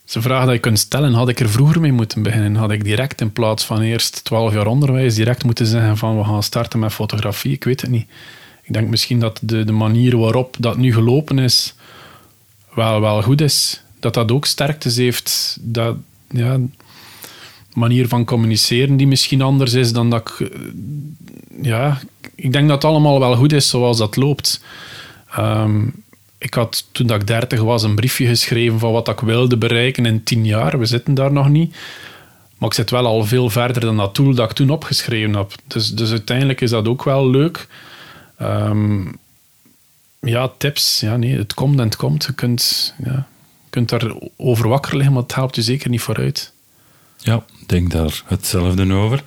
[SPEAKER 2] is een vraag die je kunt stellen. Had ik er vroeger mee moeten beginnen? Had ik direct in plaats van eerst 12 jaar onderwijs direct moeten zeggen van we gaan starten met fotografie? Ik weet het niet. Ik denk misschien dat de, de manier waarop dat nu gelopen is wel, wel goed is. Dat dat ook sterktes heeft. Dat, ja, manier van communiceren die misschien anders is dan dat ik... Ja, ik denk dat het allemaal wel goed is zoals dat loopt. Um, ik had toen dat ik dertig was een briefje geschreven van wat ik wilde bereiken in tien jaar. We zitten daar nog niet. Maar ik zit wel al veel verder dan dat doel dat ik toen opgeschreven heb. Dus, dus uiteindelijk is dat ook wel leuk. Um, ja, tips. Ja, nee, het komt en het komt. Je kunt, ja, kunt daar over wakker liggen, maar het helpt je zeker niet vooruit.
[SPEAKER 1] Ja, ik denk daar hetzelfde over.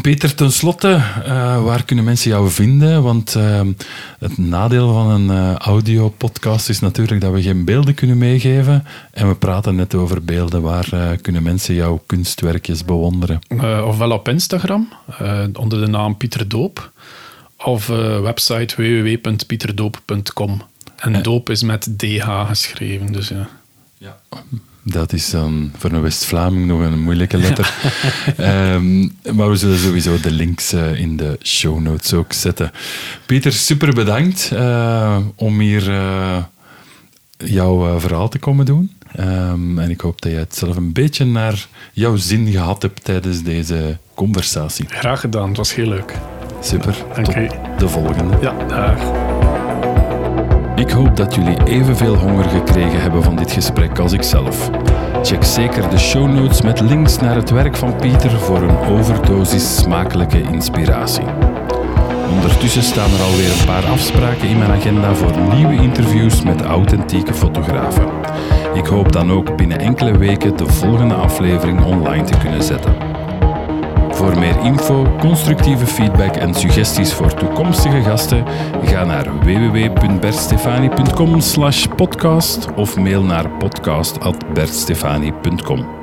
[SPEAKER 1] Peter, tenslotte, uh, waar kunnen mensen jou vinden? Want uh, het nadeel van een uh, audiopodcast is natuurlijk dat we geen beelden kunnen meegeven. En we praten net over beelden. Waar kunnen mensen jouw kunstwerkjes bewonderen?
[SPEAKER 2] ofwel op Instagram, onder de naam Pieter Doop. Of website www.pieterdoop.com. En doop is met DH geschreven, dus ja.
[SPEAKER 1] Ja. Dat is dan voor een West-Vlaming nog een moeilijke letter. um, maar we zullen sowieso de links uh, in de show notes ook zetten. Pieter, super bedankt uh, om hier uh, jouw verhaal te komen doen. Um, en ik hoop dat je het zelf een beetje naar jouw zin gehad hebt tijdens deze conversatie.
[SPEAKER 2] Graag gedaan, het was heel leuk.
[SPEAKER 1] Super, tot de volgende.
[SPEAKER 2] Ja, dag.
[SPEAKER 1] Ik hoop dat jullie evenveel honger gekregen hebben van dit gesprek als ik zelf. Check zeker de show notes met links naar het werk van Pieter voor een overdosis smakelijke inspiratie. Ondertussen staan er alweer een paar afspraken in mijn agenda voor nieuwe interviews met authentieke fotografen. Ik hoop dan ook binnen enkele weken de volgende aflevering online te kunnen zetten. Voor meer info, constructieve feedback en suggesties voor toekomstige gasten, ga naar www.bertstefani.com podcast of mail naar podcast.bertstefani.com.